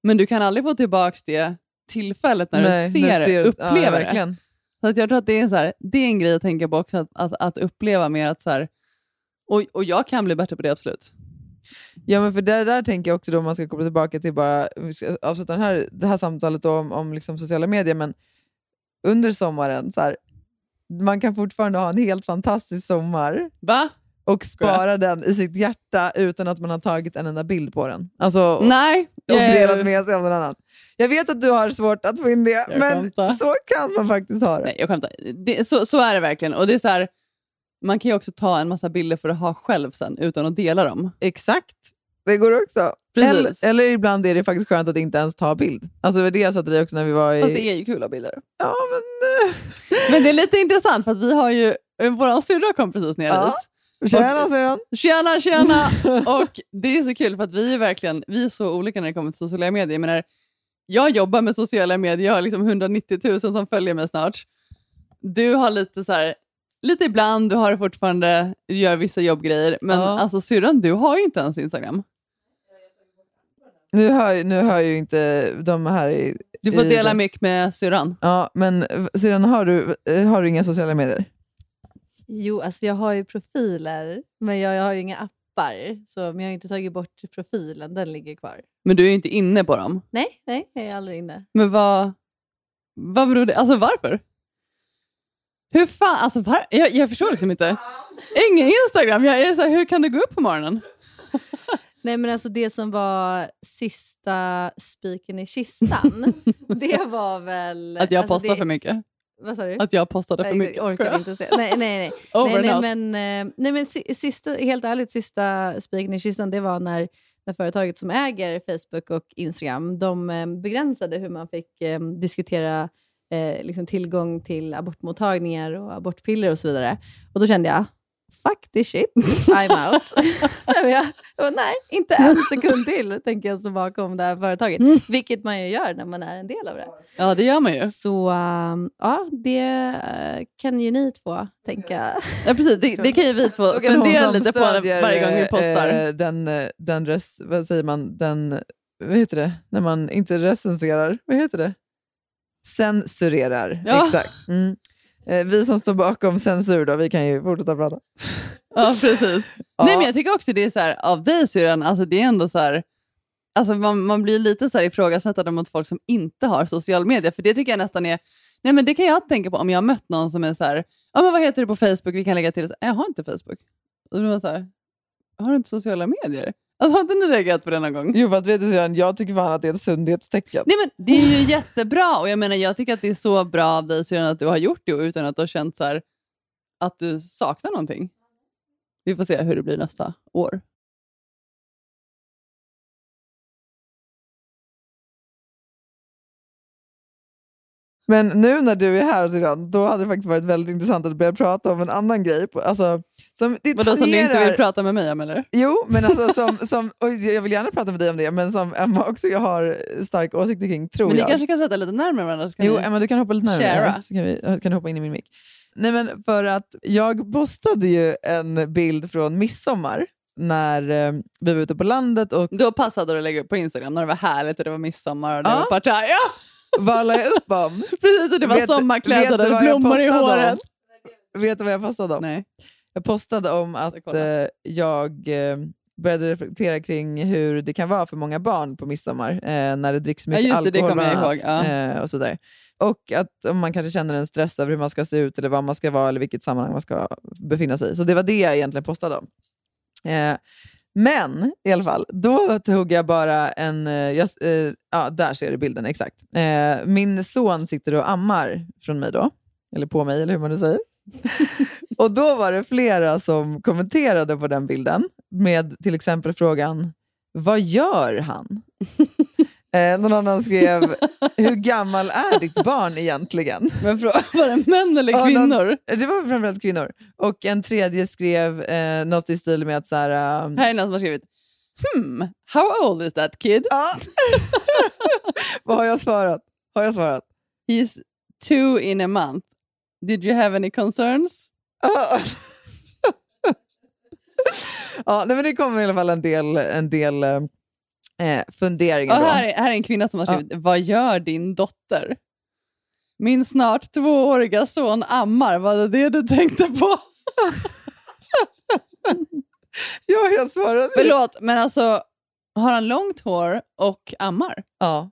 Men du kan aldrig få tillbaka det tillfället när Nej, du ser, när det, upplever ja, det. Så att jag tror att det är, så här, det är en grej att tänka på också, att, att, att uppleva mer att så här, och, och jag kan bli bättre på det absolut. Ja, men för där, där tänker jag också då om man ska koppla tillbaka till bara, vi ska avsluta den här, det här samtalet då om, om liksom sociala medier, men under sommaren, så här, man kan fortfarande ha en helt fantastisk sommar Va? Och spara den i sitt hjärta utan att man har tagit en enda bild på den. Alltså, Nej. och delat med sig av någon annan. Jag vet att du har svårt att få in det, Jag men skämtar. så kan man faktiskt ha det. Nej, jag skämtar. Det, så, så är det verkligen. Och det är så här, man kan ju också ta en massa bilder för att ha själv sen, utan att dela dem. Exakt, det går också. Eller, eller ibland är det faktiskt skönt att inte ens ta bild. Alltså det var det jag sa till dig också när vi var i... Fast det är ju kul bilder. Ja, men... Men det är lite intressant, för att vi har ju... Vår syrra kom precis ner Ja. dit. Tjena Sören! Tjena, tjena! Och det är så kul, för att vi är verkligen vi är så olika när det kommer till sociala medier. Jag, menar, jag jobbar med sociala medier, jag har liksom 190 000 som följer mig snart. du har lite så här, lite ibland, du har fortfarande, du gör vissa jobbgrejer, men Ja. alltså syrran, du har ju inte ens Instagram. Nu hör, nu hör ju inte de här i... Du får i dela mycket med syrran. Ja, men sedan har du, eh, har du inga sociala medier? Jo, alltså jag har ju profiler, men jag, jag har ju inga appar. Så, men jag har inte tagit bort profilen, den ligger kvar. Men du är ju inte inne på dem. Nej, nej, jag är aldrig inne. Men vad, vad beror det Alltså varför? Hur fan, alltså var, jag, jag förstår liksom inte. Ingen Instagram, jag är så här, hur kan du gå upp på morgonen? Nej, men alltså det som var sista spiken i kistan, det var väl... Att jag alltså postar det, för mycket? Vad sa du? Att jag postade för mycket? Jag orkar inte se. Nej, nej, nej. Over nej, nej, men, eh, nej, men si- sista, helt ärligt, sista spiken i kistan det var när, när företaget som äger Facebook och Instagram de eh, begränsade hur man fick eh, diskutera eh, liksom tillgång till abortmottagningar och abortpiller och så vidare. Och då kände jag, fuck this shit, I'm out. Jag, jag nej, inte en sekund till tänker jag stå bakom det här företaget. Vilket man ju gör när man är en del av det. Ja, det gör man ju. Så um, ja, det eh, kan ju ni två tänka. Ja, precis. Det, det kan ju vi två fundera lite på varje gång vi eh, postar. eh, Den, den res, vad säger man, den, vad heter det, när man inte recenserar, vad heter det? Censurerar, Ja. exakt. Mm. Eh, Vi som står bakom censur då, vi kan ju fortsätta prata. Ja, precis. Ja. Nej, men jag tycker också det är så här, av dig syrran, alltså det är ändå så här, alltså man, man blir lite så här ifrågasättande mot folk som inte har social media, för det tycker jag nästan är, nej men det kan jag tänka på om jag har mött någon som är så här, ja men vad heter du på Facebook, vi kan lägga till, jag har inte Facebook. Och då man så här, har du inte sociala medier? Alltså har inte ni reagerat på det någon gång? Jo, för att vet du, jag tycker fan att det är ett sundhetstecken. Nej, men det är ju jättebra och jag menar jag tycker att det är så bra av dig syrran att du har gjort det och utan att du har känt så här, att du saknar någonting. Vi får se hur det blir nästa år. Men nu när du är här syrran, då hade det faktiskt varit väldigt intressant att börja prata om en annan grej. Alltså, som Vadå som du inte tangerar- vill prata med mig om eller? Jo, men alltså som, som, jag vill gärna prata med dig om det, men som Emma också jag har starka åsikter kring, tror Men ni jag. kanske kan sätta lite närmare varandra så kan Jo. Emma du kan hoppa lite närmare, Shara. så kan, vi, kan hoppa in i min mick. Nej, men för att jag postade ju en bild från midsommar när eh, vi var ute på landet och Då passade det att lägga upp på Instagram när det var härligt och det var midsommar och det Ja. var partaj. Ja, vad la jag upp om? precis, och det var Vet- sommarkläder och det jag blommor i postade om? håret. Vet du vad jag postade om? Nej. Jag postade om att kolla. eh, jag eh, började reflektera kring hur det kan vara för många barn på midsommar eh, när det dricks mycket just det, det alkohol kommer jag ihåg, ja. eh, och sådär. Och att om man kanske känner en stress över hur man ska se ut eller vad man ska vara eller vilket sammanhang man ska befinna sig i. Så det var det jag egentligen postade om. Eh, men i alla fall, då tog jag bara en... Eh, jag, eh, ja, där ser du bilden exakt. Eh, min son sitter och ammar från mig då. Eller på mig, eller hur man nu säger. och då var det flera som kommenterade på den bilden med till exempel frågan Vad gör han? eh, någon annan skrev Hur gammal är ditt barn egentligen? Men var det män eller Ja, någon- kvinnor? Det var framförallt kvinnor. Och en tredje skrev eh, något i stil med att så här, eh, Här är någon som har skrivit Hmm, how old is that kid? Ja. Vad har jag svarat? Har jag svarat? He's two in a month. Did you have any concerns? ja, nej, men det kommer i alla fall en del, en del eh, eh, funderingar. Och här, är, här är en kvinna som har skrivit Vad gör din dotter? Min snart tvååriga son ammar. Var det det du tänkte på? Ja, jag svarade. Förlåt, men alltså har han långt hår och ammar? Ja,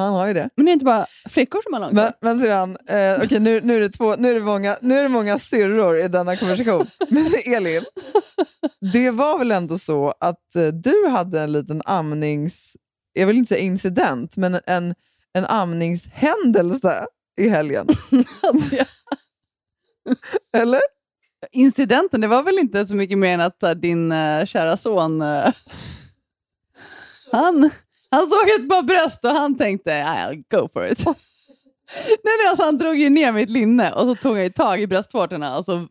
han har ju det. Men det är inte bara flickor som har långt Men, men sedan, eh, okej, nu, nu, är det två, nu, är det många, nu är det många syrror i denna konversation. Men Elin, det var väl ändå så att eh, du hade en liten amnings... Jag vill inte säga incident, men en, en amningshändelse i helgen. Eller? Incidenten, det var väl inte så mycket mer än att uh, din uh, kära son, uh, han, han såg ett par bröst och han tänkte I'll go for it. nej, alltså, han drog ju ner mitt linne och så tog han tag i bröstvårtorna och så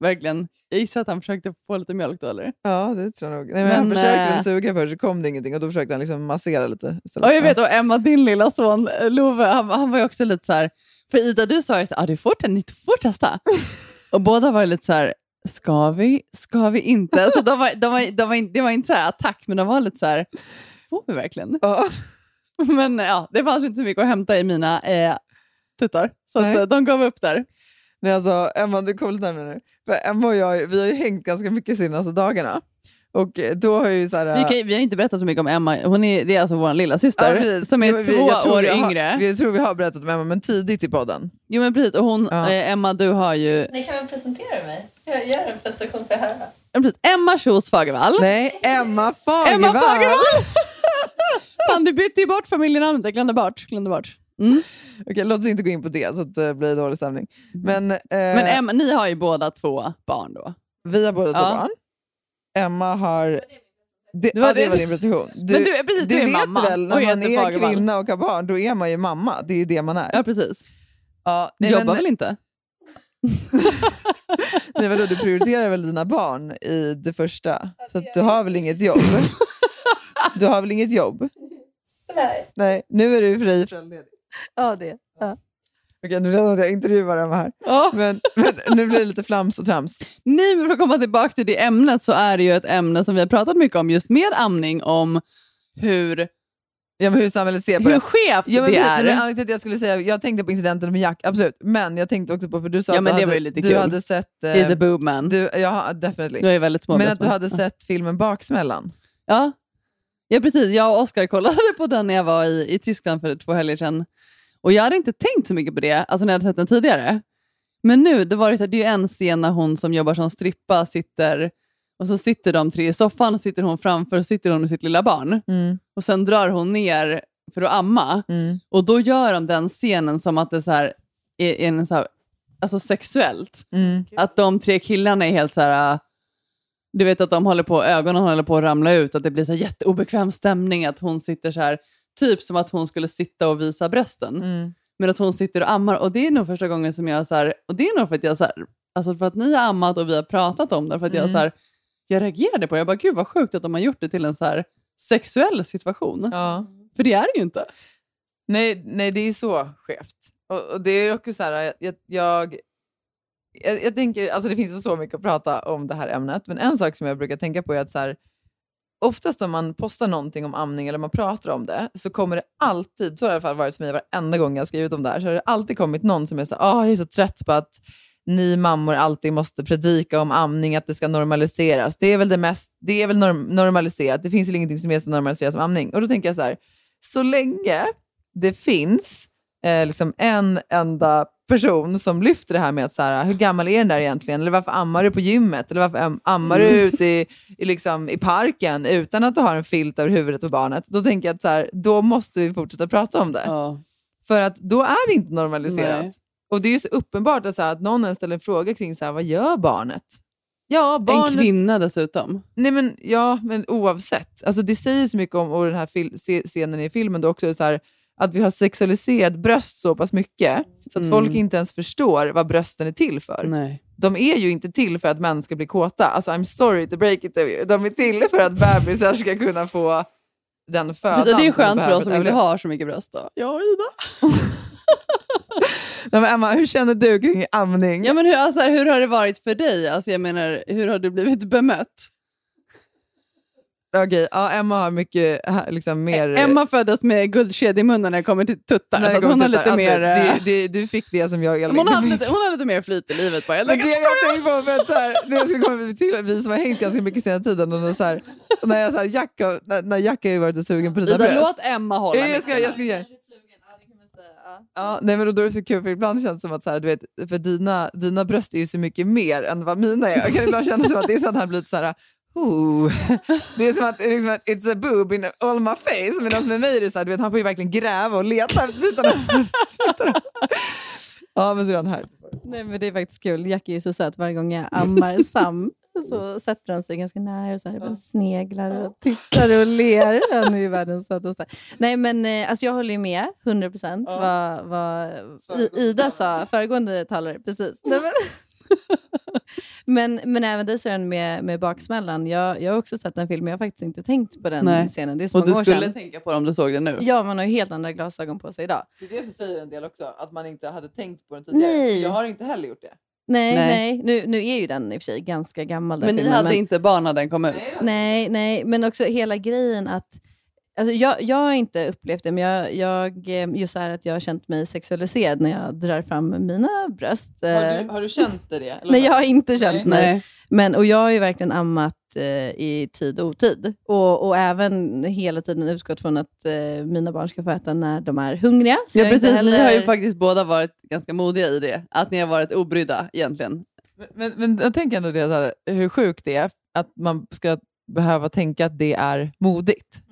verkligen Jag gissar att han försökte få lite mjölk då eller? Ja, det tror jag nog. Nej, men han Men, försökte eh, väl suga först så kom det ingenting och då försökte han liksom massera lite. istället. Ja, jag vet, och Emma, din lilla son eh, Love, han, han var ju också lite så här... För Ida, du sa ju här, ah, du, får, ni får testa. och båda var lite så här, ska vi, ska vi inte? Så de var, de var, de var, det var inte så här attack, men de var lite så här, får vi verkligen? Ja. Men ja, det fanns inte så mycket att hämta i mina eh, tuttar, så att, eh, de gav upp där. Nej, alltså, Emma, du kommer lite närmare nu. För Emma och jag vi har ju hängt ganska mycket senaste dagarna. Och eh, då har ju så här, Vi, kan, vi har inte berättat så mycket om Emma. Hon är, det är alltså vår lilla syster Ja, som är Jo, vi- två jag år vi har, yngre. Vi tror vi har berättat om Emma, men tidigt i podden. Jo men precis, och hon, Ja. eh, Emma du har ju... Ni kan väl presentera mig? Jag gör en prestation för höra. Ja, precis, Emma Kjos Fagervall. Nej, Emma Fagervall! Emma Fagervall! Fan, du bytte ju bort familjenamnet. Jag glömde bort. Glömde bort. Mm. Okej, låt oss inte gå in på det så att det blir dålig stämning. Men, eh, Men Emma, ni har ju båda två barn då. vi har båda två Ja. barn. Emma har... Det, Det var ja, det det. var din presentation. Du, Men du, precis, du, är vet mamma väl, när och man är Fagervall. kvinna och har barn, då är man ju mamma. Det är ju det man är. Ja, precis. Ja, Du nej, jobbar men- väl inte? Nej, vadå, du prioriterar väl dina barn i det första? Så att du har väl inget jobb? Du har väl inget jobb? Nej. Nej, nu är du fri föräldraledig. Ja, det. Ja. Okej, nu blir det att jag intervjuar Emma här. Ja. Men, men nu blir det lite flams och trams. Nej, men för att komma tillbaka till det ämnet så är det ju ett ämne som vi har pratat mycket om just med amning om hur, Ja, men hur samhället ser på hur det. skevt Ja, men det är. men att jag skulle säga, jag tänkte på incidenten med Jack, absolut. Men jag tänkte också på, för du sa Ja, att men du, det hade, var ju lite du kul. hade sett... eh, He's a boob man. du, ja, definitely. Jag är väldigt små Men att du hade sett filmen Baksmällan. Ja. Ja, precis. Jag och Oskar kollade på den när jag var i, i Tyskland för två helger sedan. Och jag hade inte tänkt så mycket på det, alltså när jag hade sett den tidigare. Men nu, det, var det, så här, det är ju en scen när hon som jobbar som strippa sitter, och så sitter de tre i soffan och sitter hon framför och sitter hon med sitt lilla barn. Mm, Och sen drar hon ner för att amma. mm, Och då gör de den scenen som att det så här, är, är en så här, alltså sexuellt. mm. Att de tre killarna är helt så här... Du vet att de håller på, ögonen håller på att ramla ut, att det blir så jätteobekväm stämning, att hon sitter så här, typ som att hon skulle sitta och visa brösten. Mm. Men att hon sitter och ammar, och det är nog första gången som jag så här, och det är nog för att jag så här, alltså för att ni har ammat och vi har pratat om det, för att jag Mm. så här, jag reagerade på det, jag bara gud vad sjukt att de har gjort det till en så här sexuell situation. Ja. För det är det ju inte. Nej, nej, det är så skevt. Och, och det är också så här, jag, jag, jag, jag tänker, alltså det finns så mycket att prata om det här ämnet, men en sak som jag brukar tänka på är att så här, oftast om man postar någonting om amning eller man pratar om det, så kommer det alltid, så har det i alla fall varit för mig varenda gång jag har skrivit om det här, så har det alltid kommit någon som är så här, oh, jag är så trött på att ni mammor alltid måste predika om amning, att det ska normaliseras. Det är väl, det mest, det är väl norm, normaliserat, det finns väl ingenting som är så normaliserat som amning. Och då tänker jag så här, så länge det finns eh, liksom en enda person som lyfter det här med att så här, hur gammal är den där egentligen? Eller varför ammar du på gymmet? Eller varför am- ammar du ute i, i, liksom, i parken utan att du har en filt över huvudet på barnet? Då tänker jag att så här, då måste vi fortsätta prata om det. Ja. För att då är det inte normaliserat. Nej. Och det är ju så uppenbart att, så här, att någon ens ställer en fråga kring så här, vad gör barnet? Ja, barnet... En kvinna dessutom. Nej, men, ja, men oavsett. Alltså, det säger så mycket om och den här scenen i filmen då också, så här, att vi har sexualiserat bröst så pass mycket så att Mm. folk inte ens förstår vad brösten är till för. Nej. De är ju inte till för att män ska bli kåta. Alltså, I'm sorry to break it to you. De är till för att bebisar ska kunna få den födan Precis, och det är skönt för oss som inte har så mycket bröst. Då. Ja, Ida. Nej, men Emma, hur känner du kring amning? Ja, men hur, alltså, hur har det varit för dig? Alltså, jag menar, hur har du blivit bemött? Okej, ja, Emma har mycket liksom, mer... Emma föddes med guldkedja i munnen när det kommer till tuttar, när så det hon har lite tuttar. mer... Alltså, eh, det, det, du fick det som jag men hon, hade lite, hon hade lite mer flyt i livet bara. Jag det jag tänkte på, så här, det jag skulle komma till, vi som har hängt ganska mycket senaste tiden, och så här, när, jag, så här, Jack, har- när, när Jack har ju varit och sugen på dina bröst. låt Emma hålla Ja, jag ska, jag ska ge. Ja, nej, men då är det så kul, för ibland känns det som att så här, du vet, för dina, dina bröst är ju så mycket mer än vad mina är. Jag kan ibland känna som att det är så att han blir så här, Ooh. Det är som att, liksom att it's a boob in all my face. Medan med mig är det så här, du vet, han får ju verkligen gräva och leta efter bitarna. ja, men så här. Nej, men det är faktiskt kul. Jackie är så söt varje gång jag ammar Sam. Så sätter han sig ganska nära och så här, bara sneglar och tittar och ler. Han är ju världens sötaste. Nej, men eh, alltså jag håller ju med 100 procent vad, vad Ida sa, föregående talare. Precis. Nej, men, men, men även dig Sören med, med baksmällan. Jag, jag har också sett den filmen, jag har faktiskt inte tänkt på den Nej. scenen. Det är så Och du skulle sedan. tänka på det om du såg den nu? Ja, man har ju helt andra glasögon på sig idag. Det är det som säger en del också, att man inte hade tänkt på den tidigare. Nej. Jag har inte heller gjort det. Nej, Nej. nej. Nu, nu är ju den i och för sig ganska gammal. Den Men ni filmen, hade inte barn när den kom ut? Nej, nej, men också hela grejen att... Alltså jag, jag har inte upplevt det, men jag, jag, eh, just så här att jag har känt mig sexualiserad när jag drar fram mina bröst. Har Eh, du, har du känt det? Eller? Nej, jag har inte känt Nej. mig. Men, och jag har ju verkligen ammat eh, i tid och otid. Och, och även hela tiden utgått från att eh, mina barn ska få äta när de är hungriga. Så Ja, precis. Ni har ju heller- faktiskt båda varit ganska modiga i det. Att ni har varit obrydda egentligen. Men, men, men jag tänker ändå det, så här, hur sjukt det är att man ska behöva tänka att det är modigt.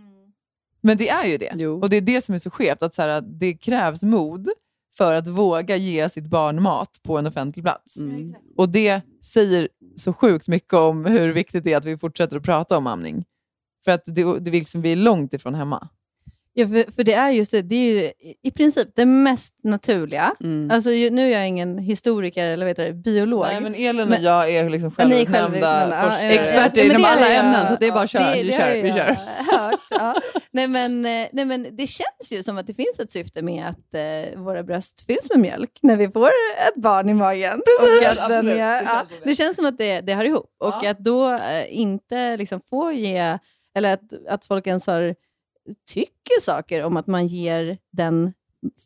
Men det är ju det. Jo. Och det är det som är så skevt, att så här, det krävs mod för att våga ge sitt barn mat på en offentlig plats. Mm. Och det säger så sjukt mycket om hur viktigt det är att vi fortsätter att prata om amning. För att det, det liksom, vi är långt ifrån hemma. Ja, för, för det är just det, det är ju i- princip det mest naturliga. Mm. Alltså, ju, nu är jag ingen historiker eller vet du, biolog. Nej, men Elin Men- och jag är liksom Ja, självutnämnda självutnämnda, ja, forskare. ja, ja. Experter Ja, men inom alla jag- ämnen, så det är bara att köra. Det, Vi det kör, vi kör. hört. Ja. Nej, men, eh, nej, men det känns ju som att det finns ett syfte med att eh, våra bröst fylls med mjölk när vi får ett barn i magen. Precis, Och att den Det ja, känns som det. det känns som att det, det hör ihop. Och Ja. att då eh, inte liksom få ge, eller att, att folk ens har, tycker saker om att man ger den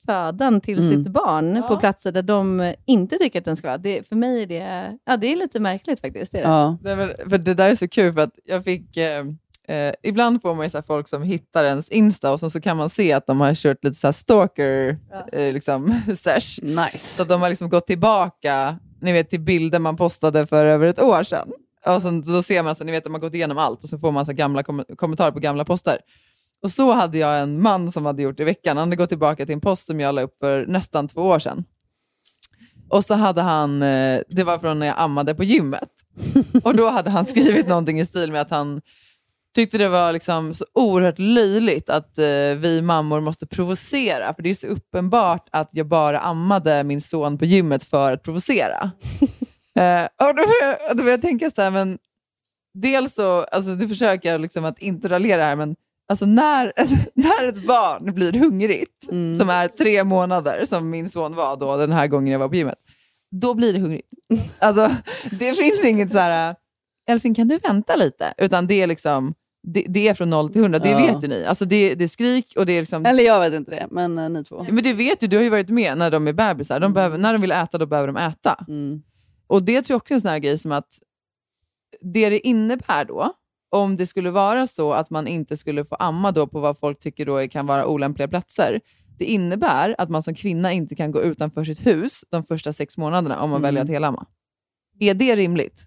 födan till Mm. sitt barn Ja. på platser där de inte tycker att den ska vara. Det, för mig är det, ja, det är lite märkligt faktiskt. Det är det. Ja. Nej, men, för det där är så kul för att jag fick... Eh, eh, ibland får man ju så här folk som hittar ens Insta och så, så kan man se att de har kört lite så här stalker eh, liksom, sesh. Nice. Så att de har liksom gått tillbaka ni vet, till bilder man postade för över ett år sedan. Och sen, då ser man, så, ni vet, att man gått igenom allt och så får man så här gamla kom kommentarer på gamla poster. Och så hade jag en man som hade gjort i veckan. Han hade gått tillbaka till en post som jag la upp för nästan två år sedan. Och så hade han, eh, det var från när jag ammade på gymmet. Och då hade han skrivit någonting i stil med att han tyckte det var liksom så oerhört löjligt att eh, vi mammor måste provocera. För det är så uppenbart att jag bara ammade min son på gymmet för att provocera. eh, och då, började jag- då jag tänka så här, men dels så, alltså nu försöker liksom att inte raljera här, men alltså när, när ett barn blir hungrigt, som är tre månader, som min son var då den här gången jag var på gymmet, då blir det hungrigt. Alltså, det finns inget så här, älskling kan du vänta lite? Utan det är liksom, det, det är från noll till hundra, det Ja. vet ju ni. Alltså det, det är skrik och det är liksom... Eller jag vet inte det, men eh, ni två. Men det vet du, du har ju varit med när de är bebisar. De behöver, när de vill äta, då behöver de äta. Mm. Och det tror jag också är en sån här grej som att det det innebär då, om det skulle vara så att man inte skulle få amma då på vad folk tycker då kan vara olämpliga platser, det innebär att man som kvinna inte kan gå utanför sitt hus de första sex månaderna om man Mm. väljer att helamma. Är det rimligt?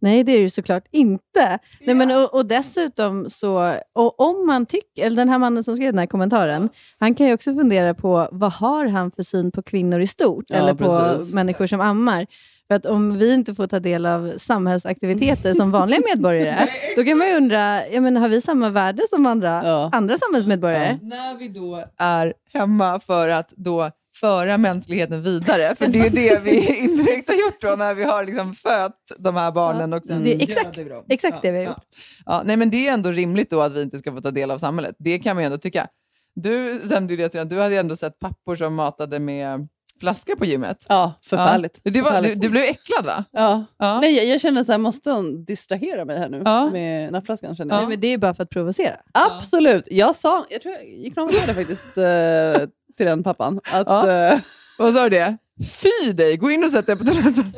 Nej, det är ju såklart inte. Nej, men, och, och dessutom så, och om man tycker, eller den här mannen som skrev den här kommentaren, han kan ju också fundera på vad har han för syn på kvinnor i stort, Ja, eller på precis. människor som ammar. För att om vi inte får ta del av samhällsaktiviteter som vanliga medborgare, då kan man ju undra, ja, men har vi samma värde som andra, Ja. andra samhällsmedborgare? När vi då är hemma för att då föra mänskligheten vidare, för det är det vi indirekt har gjort då när vi har liksom fött de här barnen. Och sen Det är exakt- exakt det vi har ja. gjort. Ja, nej, men det är ändå rimligt då att vi inte ska få ta del av samhället. Det kan man ju ändå tycka. Du, Sam, du, du hade ju ändå sett pappor som matade med flaskor på gymmet. Ja, förfärligt. Ja. Det var, du, Förfärligt. du blev äcklad va? Ja. Ja. Nej, jag, jag känner så här, måste hon distrahera mig här nu Ja. med nappflaskan? Känner jag. Nej, men det är bara för att provocera. Absolut. Jag sa, jag tror jag gick fram och sa det faktiskt eh, till den pappan. Att, Ja. eh, Vad sa du det? Fy dig, gå in och sätt dig på toaletten.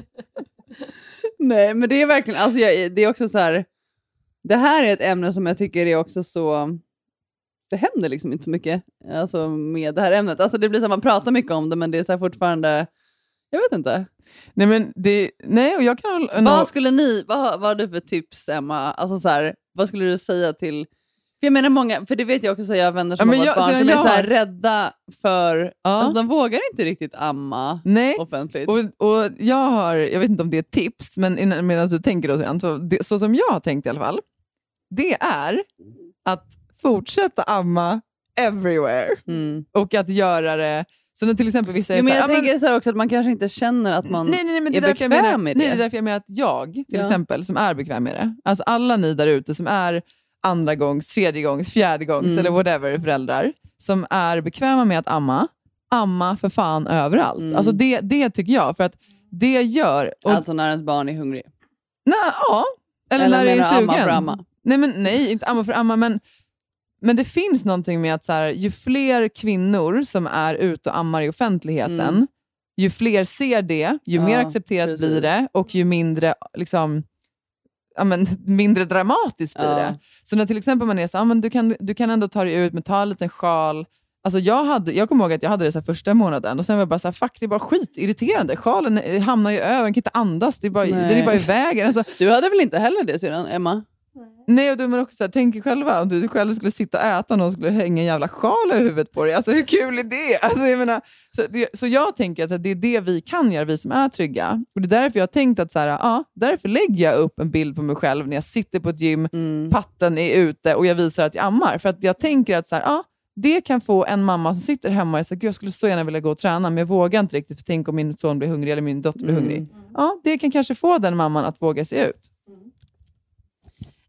nej, men det är verkligen, alltså jag, det är också så här, det här är ett ämne som jag tycker är också så, det händer liksom inte så mycket alltså, med det här ämnet. Alltså det blir så man pratar mycket om det, men det är så fortfarande, jag vet inte. Nej, men det, nej, och jag kan hålla... Vad skulle ni, vad, vad har du för tips Emma? Alltså så här, vad skulle du säga till för jag menar många, för det vet jag också, så jag har vänner som Ja, men har jag- varit barn som är så här rädda för, Ja. alltså de vågar inte riktigt amma Nej, offentligt. och, och jag har, jag vet inte om det är ett tips, men innan- medan du tänker då, så, det, så som jag har tänkt i alla fall, det är att fortsätta amma everywhere Mm. och att göra det Så när till exempel vissa är Jo, men så här, jag "Ja, men- tänker så här också att man kanske inte känner att man nej, nej, nej, men det är jag bekväm menar, med Nej, det. det är därför jag menar att jag, till Ja. exempel, som är bekväm med det, alltså alla ni där ute som är andra gångs, tredje gångs, fjärde gångs Mm. eller whatever föräldrar, som är bekväma med att amma, amma för fan överallt. Mm. Alltså det, det tycker jag, för att det gör... Och, Alltså när ett barn är hungrig. nej, ja, eller, Eller när det är sugen. amma för amma? Nej, men, nej, inte amma för amma, men, men det finns någonting med att så här, ju fler kvinnor som är ute och ammar i offentligheten, Mm. ju fler ser det, ju Ja, mer accepterat precis. blir det och ju mindre, liksom, ja, men, mindre dramatiskt blir Ja. det. Så när till exempel man är så, ja, men du, kan, du kan ändå ta dig ut med ta en liten sjal. Alltså jag, hade, jag kommer ihåg att jag hade det så första månaden och sen var jag bara så här, fuck det är bara skitirriterande. Sjalen eh, hamnar ju över, den kan inte andas, det är bara, den är bara i vägen. Alltså, Du hade väl inte heller det sedan, Emma? Nej, och du, men också så här, tänk er själva om du själv skulle sitta och äta och någon skulle hänga en jävla sjal över huvudet på dig. Alltså hur kul är det? Alltså, jag menar, så, det, så jag tänker att det är det vi kan göra, vi som är trygga. Och det är därför jag har tänkt att så här, ja, därför lägger jag upp en bild på mig själv när jag sitter på ett gym, Mm. patten är ute och jag visar att jag ammar. För att jag tänker att så här, ja, det kan få en mamma som sitter hemma och säger, jag skulle så gärna vilja gå och träna, men jag vågar inte riktigt, för tänk om min son blir hungrig eller min dotter blir Mm. hungrig. Ja, det kan kanske få den mamman att våga sig ut.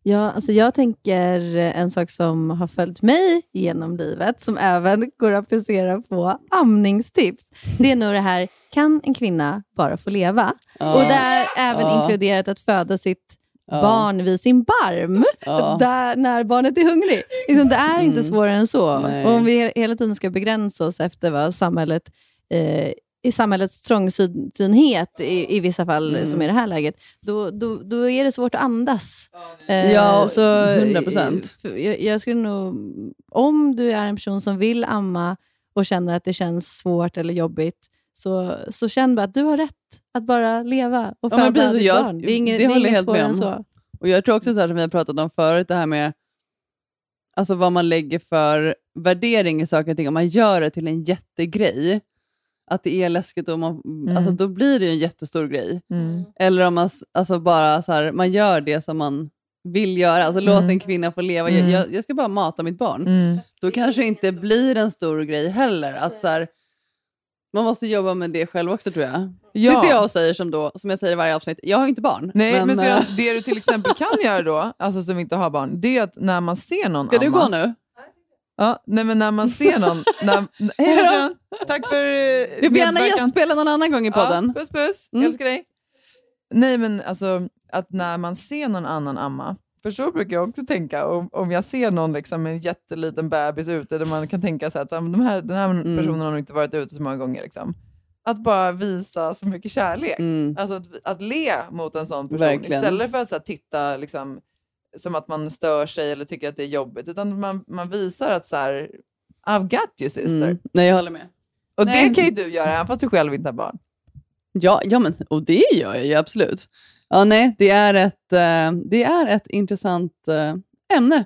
Ja, alltså jag tänker en sak som har följt mig genom livet, som även går att applicera på amningstips. Det är nog det här, kan en kvinna bara få leva? Ja. Och där även Ja. inkluderat att föda sitt Ja. barn vid sin barm, där, när barnet är hungrig. Liksom, det är inte Mm. svårare än så. Nej. Och om vi he- hela tiden ska begränsa oss efter vad samhället eh, i samhällets trångsynhet i, i vissa fall, Mm. som i det här läget, då, då, då är det svårt att andas. Eh, Ja, så, 100%. för Jag, jag skulle nog, om du är en person som vill amma och känner att det känns svårt eller jobbigt, så, så känn bara att du har rätt att bara leva och Ja, föda precis, ditt jag- barn. Det är inget, det det är inget helt svårare än så. Och Jag tror också så här som vi har pratat om förut, det här med alltså vad man lägger för värdering i saker och ting. Om man gör det till en jättegrej, att det är läskigt, och man, alltså, då blir det ju en jättestor grej. Mm. Eller om man alltså bara så här, man gör det som man vill göra. Alltså låt en kvinna få leva. Mm. Jag, jag ska bara mata mitt barn. Mm. Då kanske det inte blir en stor grej heller. Att så här, man måste jobba med det själv också tror jag. Ja. Sitter jag och säger som då, som jag säger i varje avsnitt, jag har inte barn. Nej, men, men, sedan, eh, det du till exempel kan göra då, alltså som inte har barn, det är att när man ser någon ska du amma, gå nu? Ja, nej, men när man ser någon... När, hej då, Sören. Tack för eh, Du får gärna gästspela någon annan gång i podden. Ja, puss puss, Mm. älskar dig. Nej men alltså, att när man ser någon annan amma, för så brukar jag också tänka, om, om jag ser någon liksom, med en jätteliten bebis ute, där man kan tänka så här, att de här, den här Mm. personen har nog inte varit ute så många gånger. Liksom. Att bara visa så mycket kärlek. Mm. Alltså att, att le mot en sån person Verkligen. istället för att så här, titta liksom, som att man stör sig eller tycker att det är jobbigt. Utan man, man visar att så här, I've got you sister. Mm. Nej, jag håller med. Och Nej. det kan ju du göra även fast du själv inte har barn. Ja, ja men, och det gör jag ju absolut. Ja, nej, det är ett, eh, det är ett intressant eh, ämne.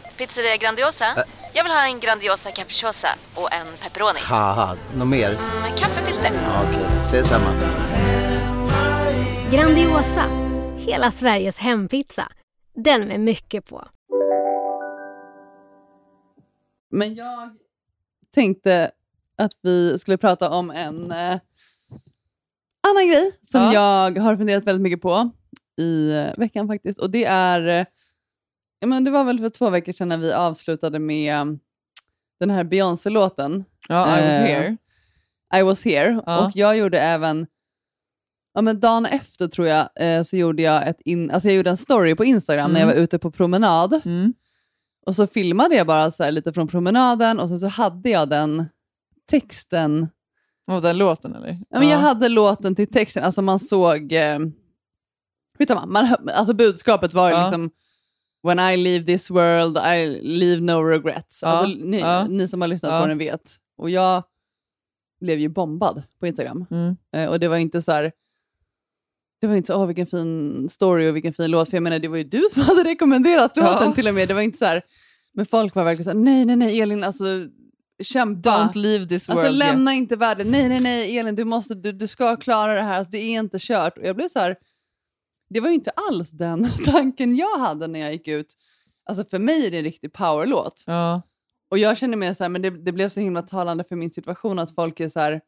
Pizzeria Grandiosa? Jag vill ha en Grandiosa capriciosa och en pepperoni. haha, något mer? Med kaffefilter. Ja, Okej, ses samma. Grandiosa, hela Sveriges hempizza. Den med mycket på. Men jag tänkte att vi skulle prata om en eh, annan grej som Ja. jag har funderat väldigt mycket på i eh, veckan faktiskt. Och det är, eh, ja, men det var väl för två veckor sedan när vi avslutade med eh, den här Beyoncé-låten. Ja, I was Eh, here. I was here. Ja. Och jag gjorde även, ja, men dagen efter tror jag, eh, så gjorde jag, ett in, alltså jag gjorde en story på Instagram när jag Mm. var ute på promenad. Mm. Och så filmade jag bara så här lite från promenaden och sen så hade jag den texten. Och den låten eller? Ja, men Jag hade låten till texten, alltså man såg... Eh, vet du man, alltså budskapet var Ja. liksom When I leave this world, I leave no regrets. Ja, Alltså, ni, ja. ni som har lyssnat Ja. på den vet. Och jag blev ju bombad på Instagram. Mm. Eh, och det var inte så här... Det var inte så, åh vilken fin story och vilken fin låt. För jag menar, det var ju du som hade rekommenderat låten till och med. Det var inte så här... Men folk var verkligen så här, nej, nej, nej, Elin, alltså kämpa. Don't leave this Alltså world lämna yet. inte världen. Nej, nej, nej, Elin, du, måste, du, du ska klara det här. Alltså, det är inte kört. Och jag blev så här, det var ju inte alls den tanken jag hade när jag gick ut. Alltså för mig är det en riktig powerlåt. Ja. Och jag känner mig så här, men det, det blev så himla talande för min situation att folk är så här,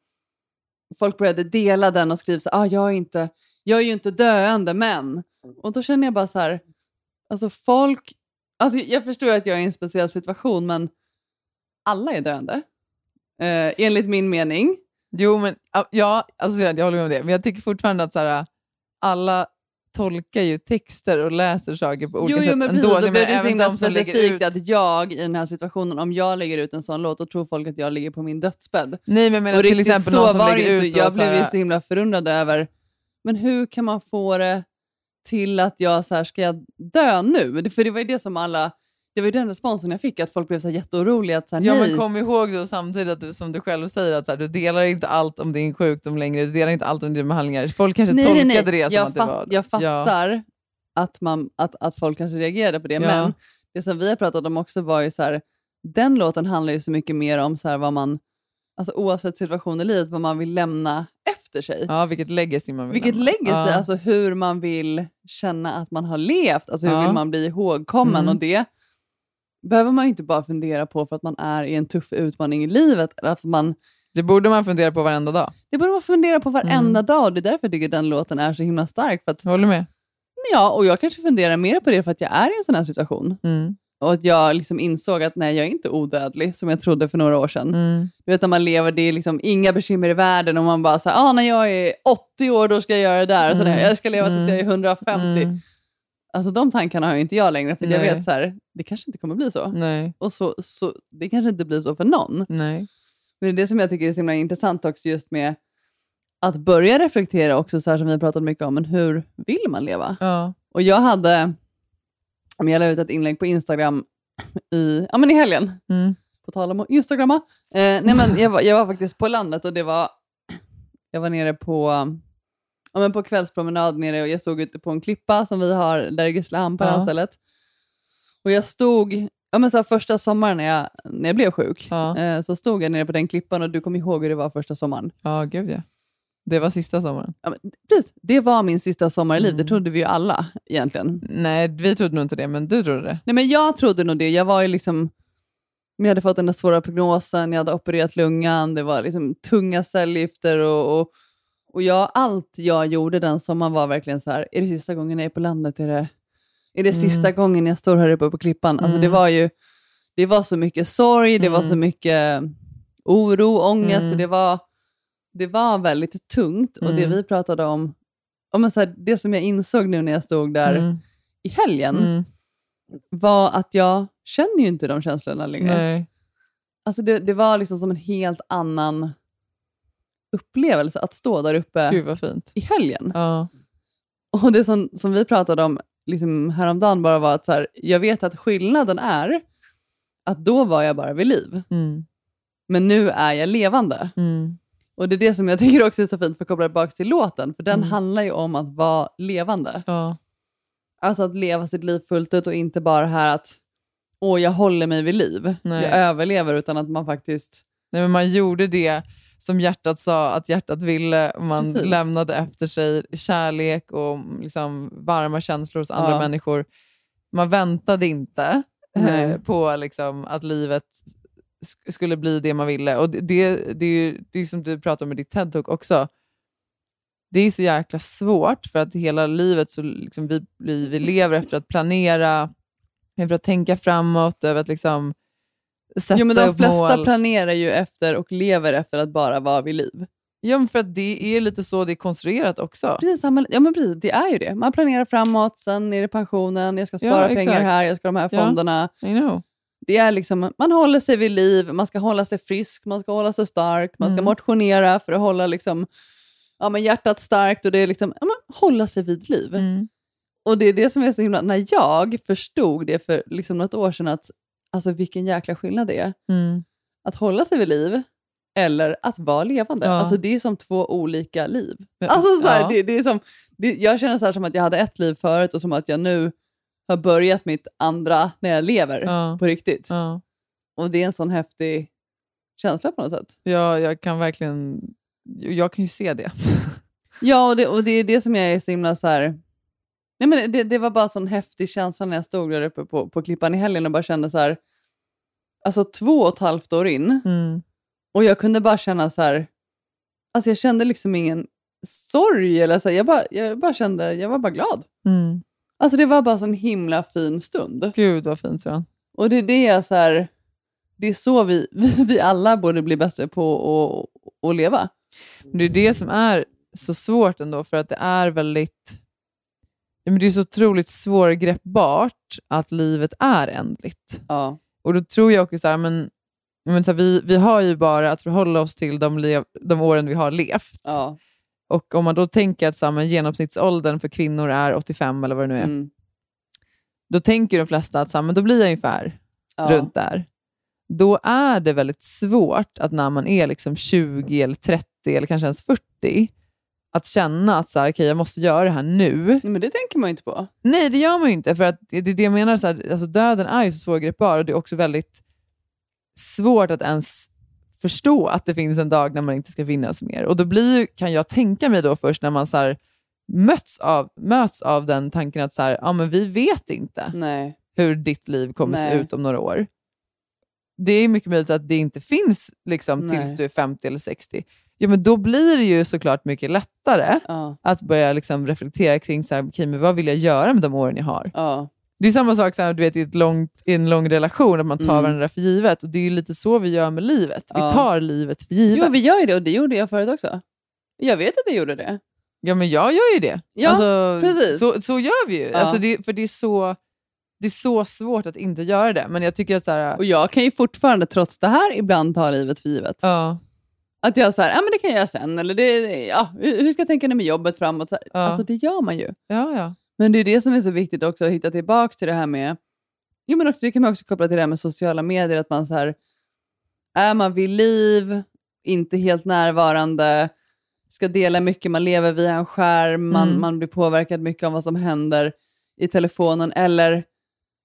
folk började dela den och skriva så här, ah, jag, är inte, jag är ju inte döende, men. Och då känner jag bara så här, alltså folk, alltså jag förstår att jag är i en speciell situation, men alla är döende. Eh, enligt min mening. Jo, men ja, ja, alltså, jag jag håller med om det. Men jag tycker fortfarande att så här, alla tolkar ju texter och läser saker på olika Jo, sätt jo men precis, då blir det så himla specifikt att jag i den här situationen, om jag lägger ut en sån låt, då tror folk att jag ligger på min dödsbädd. Nej, men menar och till exempel så någon som lägger ut Jag blev ju så himla förundrad över, men hur kan man få det till att jag så här, ska jag dö nu? För det var ju det som alla, det var ju den responsen jag fick, att folk blev så här jätteoroliga. Att så här, Ja, nej. men kom ihåg då samtidigt att du, som du själv säger att så här, du delar inte allt om din sjukdom längre, du delar inte allt om dina behandlingar. Folk kanske nej, tolkade nej, nej. det som jag att det var... Jag Ja. fattar att, man, att, att folk kanske reagerade på det, Ja. men det som vi har pratat om också var ju så här, den låten handlar ju så mycket mer om så här vad man, alltså oavsett situation i livet, vad man vill lämna efter sig. Ja, vilket legacy man vill Vilket lämna. legacy, Ja. alltså hur man vill känna att man har levt, alltså hur Ja. vill man bli ihågkommen Mm. och det behöver man inte bara fundera på för att man är i en tuff utmaning i livet. Eller att man, Det borde man fundera på varenda dag. det borde man fundera på varenda Mm. dag det är därför jag tycker den låten är så himla stark. För att, Håller med. ja, och jag kanske funderar mer på det för att jag är i en sån här situation. Mm. Och att jag liksom insåg att nej, jag är inte odödlig som jag trodde för några år sedan. Mm. Du vet när man lever, det är liksom inga bekymmer i världen och man bara säger ah, när jag är 80 år då ska jag göra det där och så Mm. jag ska leva tills jag är 150. Alltså de tankarna har ju inte jag längre för jag Nej. vet så här, det kanske inte kommer bli så. Nej. Och så, så det kanske inte blir så för någon. Nej. Men det är det som jag tycker är så himla intressant också just med att börja reflektera också så här som vi har pratat mycket om, men hur vill man leva? Ja. Och jag hade, jag la ut ett inlägg på Instagram i, ja, men i helgen, Mm. på tal om att instagramma. Eh, nej, men jag, var, jag var faktiskt på landet och det var, jag var nere på, ja, men på kvällspromenad nere och jag stod ute på en klippa som vi har där i Grisslehamn på det här Ja. stället. Och jag stod, ja, men så här, första sommaren när jag, när jag blev sjuk, Ja. eh, så stod jag nere på den klippan och du kommer ihåg hur det var första sommaren. ja, gud ja. Det var sista sommaren. Ja, men, precis, det var min sista sommar i livet, Mm. det trodde vi ju alla egentligen. Nej, vi trodde nog inte det, men du trodde det. Nej, men jag trodde nog det. Jag var ju liksom... Jag hade fått den där svåra prognosen, jag hade opererat lungan, det var liksom tunga cellgifter och, och, och jag, allt jag gjorde den sommaren var verkligen så här, är det sista gången jag är på landet? Är det, är det Mm. sista gången jag står här uppe på klippan? Alltså det Mm. var ju, det var så mycket sorg, det var Mm. så mycket oro, ångest, Mm. det var, det var väldigt tungt. Och det Mm. vi pratade om, om så här, det som jag insåg nu när jag stod där Mm. i helgen, Mm. var att jag känner ju inte de känslorna längre. Nej. Alltså det, det var liksom som en helt annan upplevelse att stå där uppe Gud vad fint. i helgen. Ja. Och det som, som vi pratade om liksom häromdagen bara var att så här, jag vet att skillnaden är att då var jag bara vid liv. Mm. Men nu är jag levande. Mm. Och det är det som jag tycker också är så fint för att koppla tillbaka till låten. För den Mm. handlar ju om att vara levande. Ja. Alltså att leva sitt liv fullt ut och inte bara här att åh, jag håller mig vid liv. Nej. Jag överlever utan att man faktiskt... Nej, men man gjorde det som hjärtat sa att hjärtat ville. och Man Precis. lämnade efter sig kärlek och liksom varma känslor hos andra Ja. människor. Man väntade inte eh, på liksom, att livet sk- skulle bli det man ville. Och det, det, det, är ju- det är som du pratar om i ditt TED-talk också. Det är så jäkla svårt för att hela livet så liksom vi, vi, vi lever efter att planera, efter att tänka framåt, över att liksom sätta Jo, men de flesta mål. planerar ju efter och lever efter att bara vara vid liv. Ja, men för att det är lite så det är konstruerat också. Precis, samma, ja, men precis, det är ju det. Man planerar framåt, sen är det pensionen, jag ska spara Ja, pengar här, jag ska ha de här Ja. fonderna. Det är liksom, man håller sig vid liv, man ska hålla sig frisk, man ska hålla sig stark, man ska Mm. motionera för att hålla liksom, ja, men hjärtat starkt och det är liksom, ja, men, hålla sig vid liv. Mm. och det är det som är så himla... När jag förstod det för liksom något år sedan, att alltså vilken jäkla skillnad det är. Mm. Att hålla sig vid liv eller att vara levande. Ja. Alltså Det är som två olika liv. Alltså så här, Ja. det, det är som, det, jag känner så här som att jag hade ett liv förut och som att jag nu har börjat mitt andra när jag lever Ja. på riktigt. Och det är en sån häftig känsla på något sätt. Ja, jag kan verkligen... Jag kan ju se det. Ja, och det, och det är det som jag är så himla så här... Nej, men det, det var bara en sån häftig känsla när jag stod där uppe på, på klippan i helgen och bara kände så här... Alltså två och ett halvt år in Mm. och jag kunde bara känna så här... Alltså jag kände liksom ingen sorg eller så här, jag, bara, jag bara kände, jag var bara glad. Mm. Alltså det var bara så en himla fin stund. Gud vad fint Sören. Och det är det jag så här... Det är så vi, vi, vi alla borde bli bättre på att, att leva. Men Det är det som är så svårt ändå, för att det är väldigt... Men det är så otroligt svårgreppbart att livet är ändligt. Ja. Och då tror jag också så här, men, men så här, vi, vi har ju bara att förhålla oss till de, de åren vi har levt. Ja. Och om man då tänker att så här, men genomsnittsåldern för kvinnor är 85 eller vad det nu är, Mm. då tänker de flesta att så här, men då blir jag ungefär Ja. runt där. Då är det väldigt svårt att när man är liksom 20 eller 30 eller kanske ens 40, att känna att så här, okay, jag måste göra det här nu. Nej, men det tänker man ju inte på. Nej, det gör man ju inte. För att det är det jag menar, så här, alltså döden är ju så svårgreppbar och det är också väldigt svårt att ens förstå att det finns en dag när man inte ska finnas mer. Och då blir kan jag tänka mig då först när man så här, möts, av, möts av den tanken att så här, ja, men vi vet inte Nej. hur ditt liv kommer se Nej. ut om några år. Det är mycket möjligt att det inte finns liksom, Nej. tills du är 50 eller 60. Ja, men då blir det ju såklart mycket lättare Ja. att börja liksom reflektera kring så här, okay, men vad vill jag göra med de åren jag har. Ja. Det är samma sak så här, du vet, i, ett långt, i en lång relation, att man tar Mm. varandra för givet. Och Det är ju lite så vi gör med livet. Ja. Vi tar livet för givet. Jo, vi gör ju det och det gjorde jag förut också. Jag vet att jag gjorde det. Ja, men jag gör ju det. Ja, alltså, precis. Så, så gör vi ju. Ja. Alltså det, för det är, så, det är så svårt att inte göra det. Men jag tycker att så här, Och jag kan ju fortfarande trots det här ibland ta livet för givet. ja, Att jag säger, ja men det kan jag göra sen. Eller det, ja, hur ska jag tänka nu med jobbet framåt? Så här, Ja. Alltså det gör man ju. ja, ja. Men det är det som är så viktigt också, att hitta tillbaka till det här med... Jo, men också, det kan man också koppla till det här med sociala medier. Att man så här, är man vid liv, inte helt närvarande, ska dela mycket, man lever via en skärm, man, Mm. man blir påverkad mycket av vad som händer i telefonen. Eller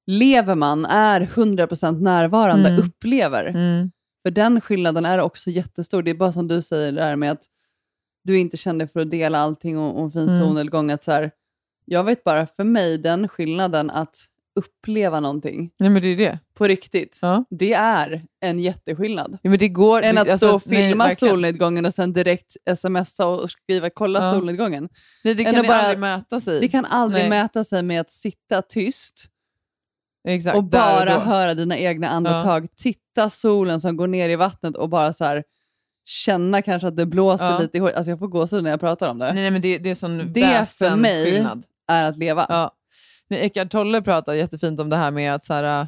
lever man, är 100% närvarande, Mm. upplever. Mm. För den skillnaden är också jättestor. Det är bara som du säger det här med att du inte känner för att dela allting och, och fin Mm. solnedgång. Att så här, jag vet bara för mig den skillnaden att uppleva någonting Nej, men det är det. på riktigt. Ja. Det är en jätteskillnad. Ja, men det går, Än att alltså, stå och nej, filma verkligen. solnedgången och sen direkt smsa och skriva kolla Ja. solnedgången. Nej, det kan bara- aldrig mäta sig. Det kan aldrig Nej. mäta sig med att sitta tyst Exakt, och bara då. höra dina egna andetag. Titta solen som går ner i vattnet och bara så här, känna kanske att det blåser Ja. lite i håret. Alltså jag får gåshud när jag pratar om det. Nej, nej, men det, det är sån det för mig väsensskillnad. är att leva. Ja. Nej, Eckart Tolle pratar jättefint om det här med att, så här, äh,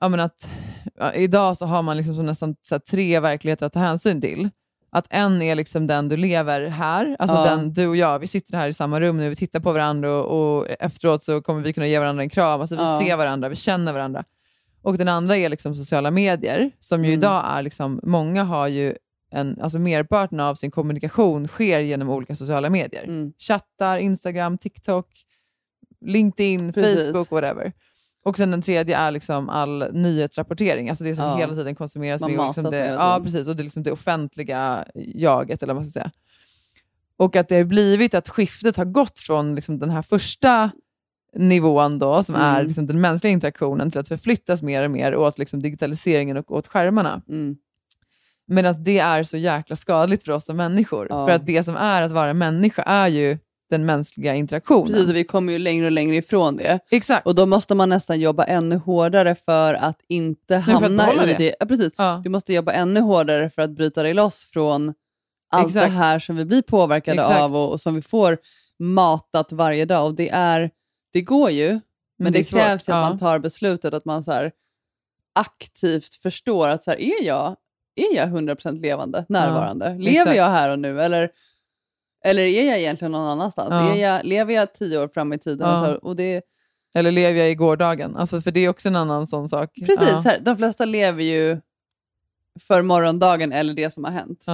ja, men att ja, idag så har man liksom som nästan här, tre verkligheter att ta hänsyn till. Att en är liksom den du lever här, alltså Ja. den du och jag, vi sitter här i samma rum nu, vi tittar på varandra och, och efteråt så kommer vi kunna ge varandra en kram. Alltså vi Ja. ser varandra, vi känner varandra. Och den andra är liksom sociala medier, som ju Mm. idag är, liksom, många har ju en, alltså merparten av sin kommunikation sker genom olika sociala medier. Mm. Chattar, Instagram, TikTok, LinkedIn, Precis. Facebook, whatever. Och sen den tredje är liksom all nyhetsrapportering, alltså det som Ja. hela tiden konsumeras. Man med liksom det, hela ja, tiden. precis. Och det är liksom det offentliga jaget, eller vad man ska säga. Och att det har blivit att skiftet har gått från liksom den här första nivån då, som Mm. är liksom den mänskliga interaktionen, till att förflyttas mer och mer åt liksom digitaliseringen och åt skärmarna. Mm. Medan det är så jäkla skadligt för oss som människor. Ja. För att det som är att vara människa är ju den mänskliga interaktionen. Precis, vi kommer ju längre och längre ifrån det. Exakt. Och då måste man nästan jobba ännu hårdare för att inte hamna i det. det. Ja, precis. Ja. Du måste jobba ännu hårdare för att bryta dig loss från allt Exakt. det här som vi blir påverkade Exakt. av och, och som vi får matat varje dag. Och det, är, det går ju, men, det det, är svårt. krävs att Ja. man tar beslutet att man så här, aktivt förstår att så här, är, jag, är jag 100% levande, närvarande? Lever exakt. jag här och nu? Eller, Eller är jag egentligen någon annanstans? Ja. Är jag, lever jag tio år fram i tiden? Ja. Och så, och det, Eller lever jag i gårdagen? Alltså, för det är också en annan sån sak. precis, Ja. här, de flesta lever ju för morgondagen eller det som har hänt.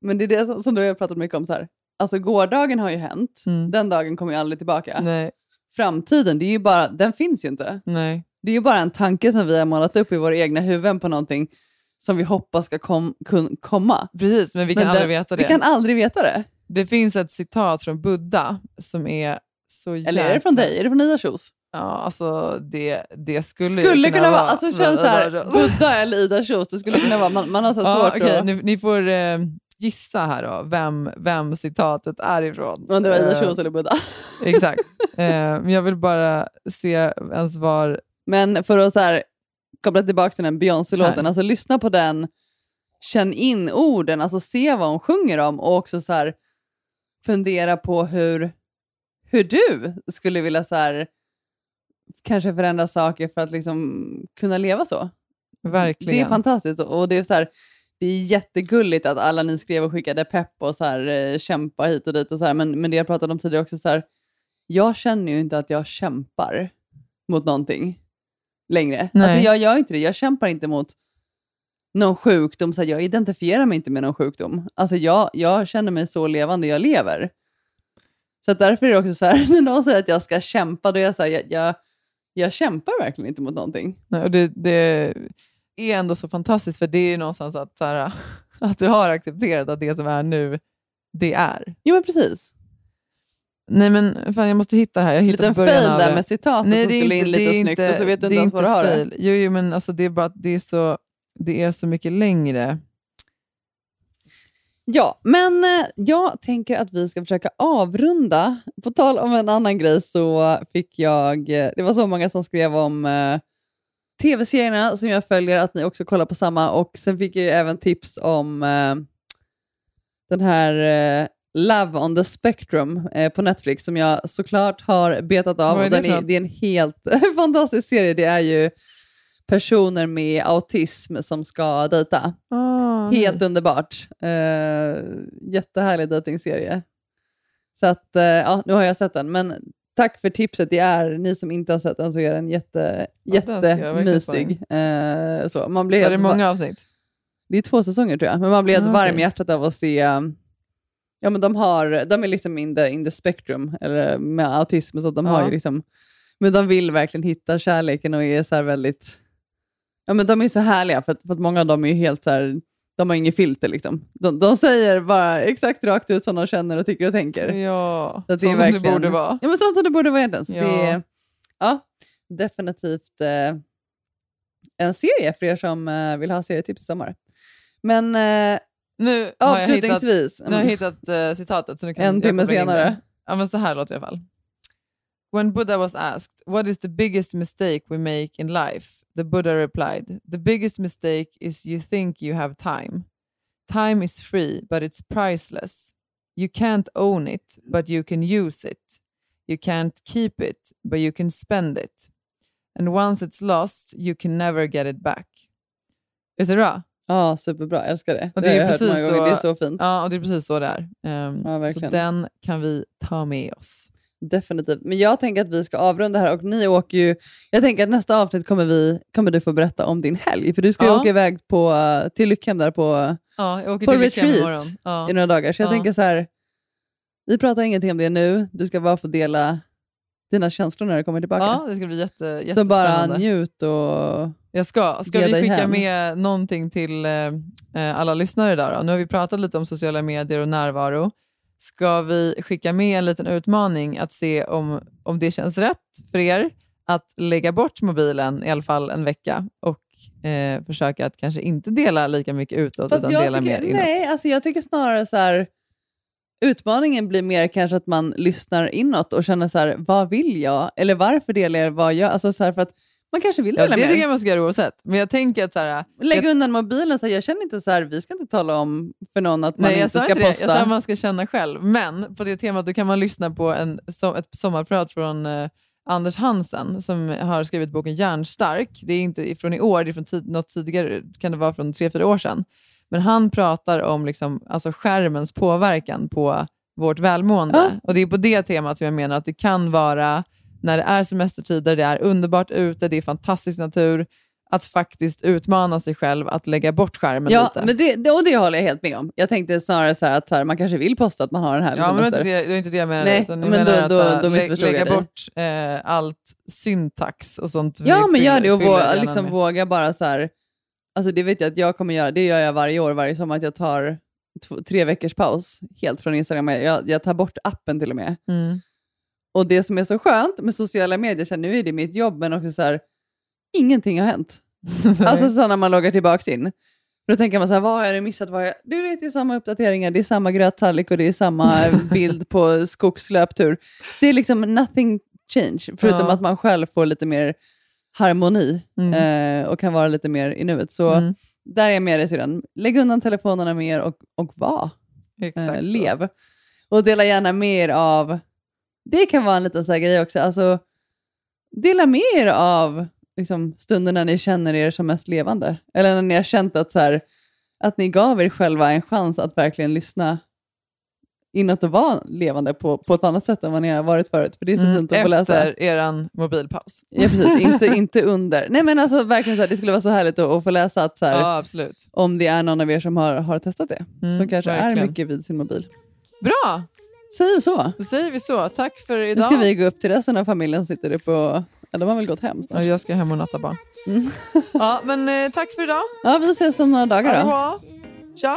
Men det är det som, som du har pratat mycket om. Så här. Alltså gårdagen har ju hänt. Mm. Den dagen kommer ju aldrig tillbaka. Nej. Framtiden, det är ju bara, den finns ju inte. Nej. Det är ju bara en tanke som vi har målat upp i våra egna huvuden på någonting som vi hoppas ska kom, kun, komma. Precis, men vi kan aldrig det- veta det. Vi kan aldrig veta det. Det finns ett citat från Buddha som är så jävla... Eller är det från dig? Är det från Ida Kjos? Ja, alltså det, det skulle, Skulle kunna vara, alltså känns så här, Buddha eller Ida Kjos, det skulle kunna vara, man, man har så Ja, svårt okej, att... ni, ni får eh, gissa här då, vem, vem citatet är ifrån. Om det var Ida Eh, Kjos eller Buddha. Exakt. Eh, men jag vill bara se ens var... Men för att så här, koppla tillbaka till den Beyoncé-låten, alltså lyssna på den, känn in orden, alltså se vad hon sjunger om och också så här, fundera på hur, hur du skulle vilja så här, kanske förändra saker för att liksom kunna leva så. Verkligen. Det är fantastiskt och det är så här, det är jättegulligt att alla ni skrev och skickade pepp och så här, eh, kämpa hit och dit och så här, men, men det jag pratade om tidigare också så här, jag känner ju inte att jag kämpar mot någonting längre. Nej. Alltså jag gör inte det, jag kämpar inte mot någon sjukdom, så här, jag identifierar mig inte med någon sjukdom. Alltså jag, jag känner mig så levande, jag lever. Så därför är det också så här, när någon säger att jag ska kämpa, då är jag så här, jag, jag, jag kämpar verkligen inte mot någonting. Nej, och det, det är ändå så fantastiskt, för det är ju någonstans att, så här, att du har accepterat att det som är nu, det är. Jo men precis. Nej men fan, jag måste hitta det här. Jag hittat Liten fail där det. med citatet Nej, som skulle in inte- lite snyggt och så vet du inte ens vad du har det. Jo, jo, men alltså, det är bara att det är så, det är så mycket längre. Ja, men eh, jag tänker att vi ska försöka avrunda. På tal om en annan grej så fick jag, eh, det var så många som skrev om eh, tv-serierna som jag följer, att ni också kollar på samma. Och sen fick jag ju även tips om eh, den här eh, Love on the Spectrum eh, på Netflix som jag såklart har betat av. Är och det är, det är en helt fantastisk serie. Det är ju personer med autism som ska dejta. Ah, Helt underbart. Uh, jättehärlig dejtingserie. Så att, eh, ja, nu har jag sett den. Men tack för tipset. Det är, ni som inte har sett den så är den jätte, Ja, jättemysig. Uh, så. Man blir Var helt det många avsnitt? Det är två säsonger tror jag. Men man blir helt Ah, varm i hjärtat av att se um, Ja, men de, har, de är liksom in the, in the spectrum, eller med autism, så de har Ja. ju liksom, men de vill verkligen hitta kärleken och är så väldigt, ja men de är så härliga för att, för att många av dem är ju helt så här, de har inget filter liksom. De, de säger bara exakt rakt ut som de känner och tycker och tänker. Ja, Så att så som det borde vara. Ja, men sånt som det borde vara egentligen. Så Ja. Det är, ja, definitivt eh, en serie för er som eh, vill ha serietips i sommar. Men eh, Nu har jag hittat, avslutningsvis, nu har jag hittat eh, citatet. Så nu kan En timme det. senare. Ja, men så här låter det i alla fall. When Buddha was asked, what is the biggest mistake we make in life? The Buddha replied, the biggest mistake is you think you have time. Time is free, but it's priceless. You can't own it, but you can use it. You can't keep it, but you can spend it. And once it's lost, you can never get it back. Visst är det bra? Ja, superbra. Jag älskar det. Och det har jag hört många gånger. Det är så fint. Ja, och det är precis så det är. Ehm, Ja, så den kan vi ta med oss. Definitivt. Men jag tänker att vi ska avrunda här och ni åker ju... Jag tänker att nästa avsnitt kommer, vi, kommer du få berätta om din helg. För du ska ju Ja. åka iväg på, till Lyckhem där på, Ja, jag åker på till retreat. Ja. i några dagar. Så jag Ja. tänker så här, vi pratar ingenting om det nu. Du ska bara få dela dina känslor när du kommer tillbaka. Ja, det ska bli jätte, jättespännande. så bara njut och... Jag ska. Ska vi skicka hem. med någonting till eh, eh, alla lyssnare idag då? Nu har vi pratat lite om sociala medier och närvaro. Ska vi skicka med en liten utmaning att se om, om det känns rätt för er att lägga bort mobilen i alla fall en vecka och eh, försöka att kanske inte dela lika mycket utåt Fast utan dela tycker, mer inåt. nej, alltså jag tycker snarare så här, utmaningen blir mer kanske att man lyssnar inåt och känner så här, vad vill jag? Eller varför delar jag vad jag... Alltså så här, för att man kanske vill Ja, det mer. tycker jag man ska göra oavsett. Men jag tänker att så här, Lägg jag, undan mobilen. Så här, jag känner inte så här, vi ska inte tala om för någon att man Nej, inte ska inte det. posta. Jag sa att man ska känna själv. Men på det temat då kan man lyssna på en, so- ett sommarprat från eh, Anders Hansen som har skrivit boken Järnstark. Det är inte från i år, det är från tid, något tidigare, kan det vara från tre, fyra år sedan. Men han pratar om liksom, alltså skärmens påverkan på vårt välmående. Och det är på det temat som jag menar att det kan vara när det är semestertider, det är underbart ute, det är fantastisk natur, att faktiskt utmana sig själv att lägga bort skärmen Ja, lite. men det, det, och det håller jag helt med om. Jag tänkte snarare så här att så här, man kanske vill posta att man har en härlig Ja, men det semester. det, det var inte det jag menade. Nej, men menar då- att då- här, då lä- lägga bort eh, allt syntax och sånt. Ja, men gör det och våga, liksom, med. våga bara så här. Alltså det vet jag att jag kommer göra. Det gör jag varje år, varje sommar, att jag tar två, tre veckors paus helt från Instagram. Jag, jag tar bort appen till och med. Mm. Och det som är så skönt med sociala medier, så här, nu är det mitt jobb, men också så här, ingenting har hänt. alltså så när man loggar tillbaka in. Då tänker man så här, vad har jag nu missat? Vad jag... Du vet, det är samma uppdateringar, det är samma gröttallrik och det är samma bild på skogslöptur. Det är liksom nothing change, förutom Ja. att man själv får lite mer harmoni eh, och kan vara lite mer i nuet. Så Mm. där är jag med dig sedan. Lägg undan telefonerna mer och, och var. Eh, lev. Och dela gärna mer av, det kan vara en liten så grej också, alltså dela mer av liksom, stunder när ni känner er som mest levande. Eller när ni har känt att, så här, att ni gav er själva en chans att verkligen lyssna inåt och vara levande på, på ett annat sätt än vad ni har varit förut. För det är så Mm, fint att få läsa. Efter eran mobilpaus. Ja, precis. Inte, inte under. Nej, men alltså verkligen så här, det skulle vara så härligt att, att få läsa att så här, Ja, absolut. om det är någon av er som har, har testat det, Mm, som kanske är verkligen. mycket vid sin mobil. Bra! Säger vi så? Då säger vi så. Tack för Nu idag. ska vi gå upp till resten av familjen sitter uppe och... Ja, de har väl gått hem snart. Ja, jag ska hem och natta barn. ja, men eh, tack för idag. Ja, vi ses om några dagar Ha det då. bra. Tja!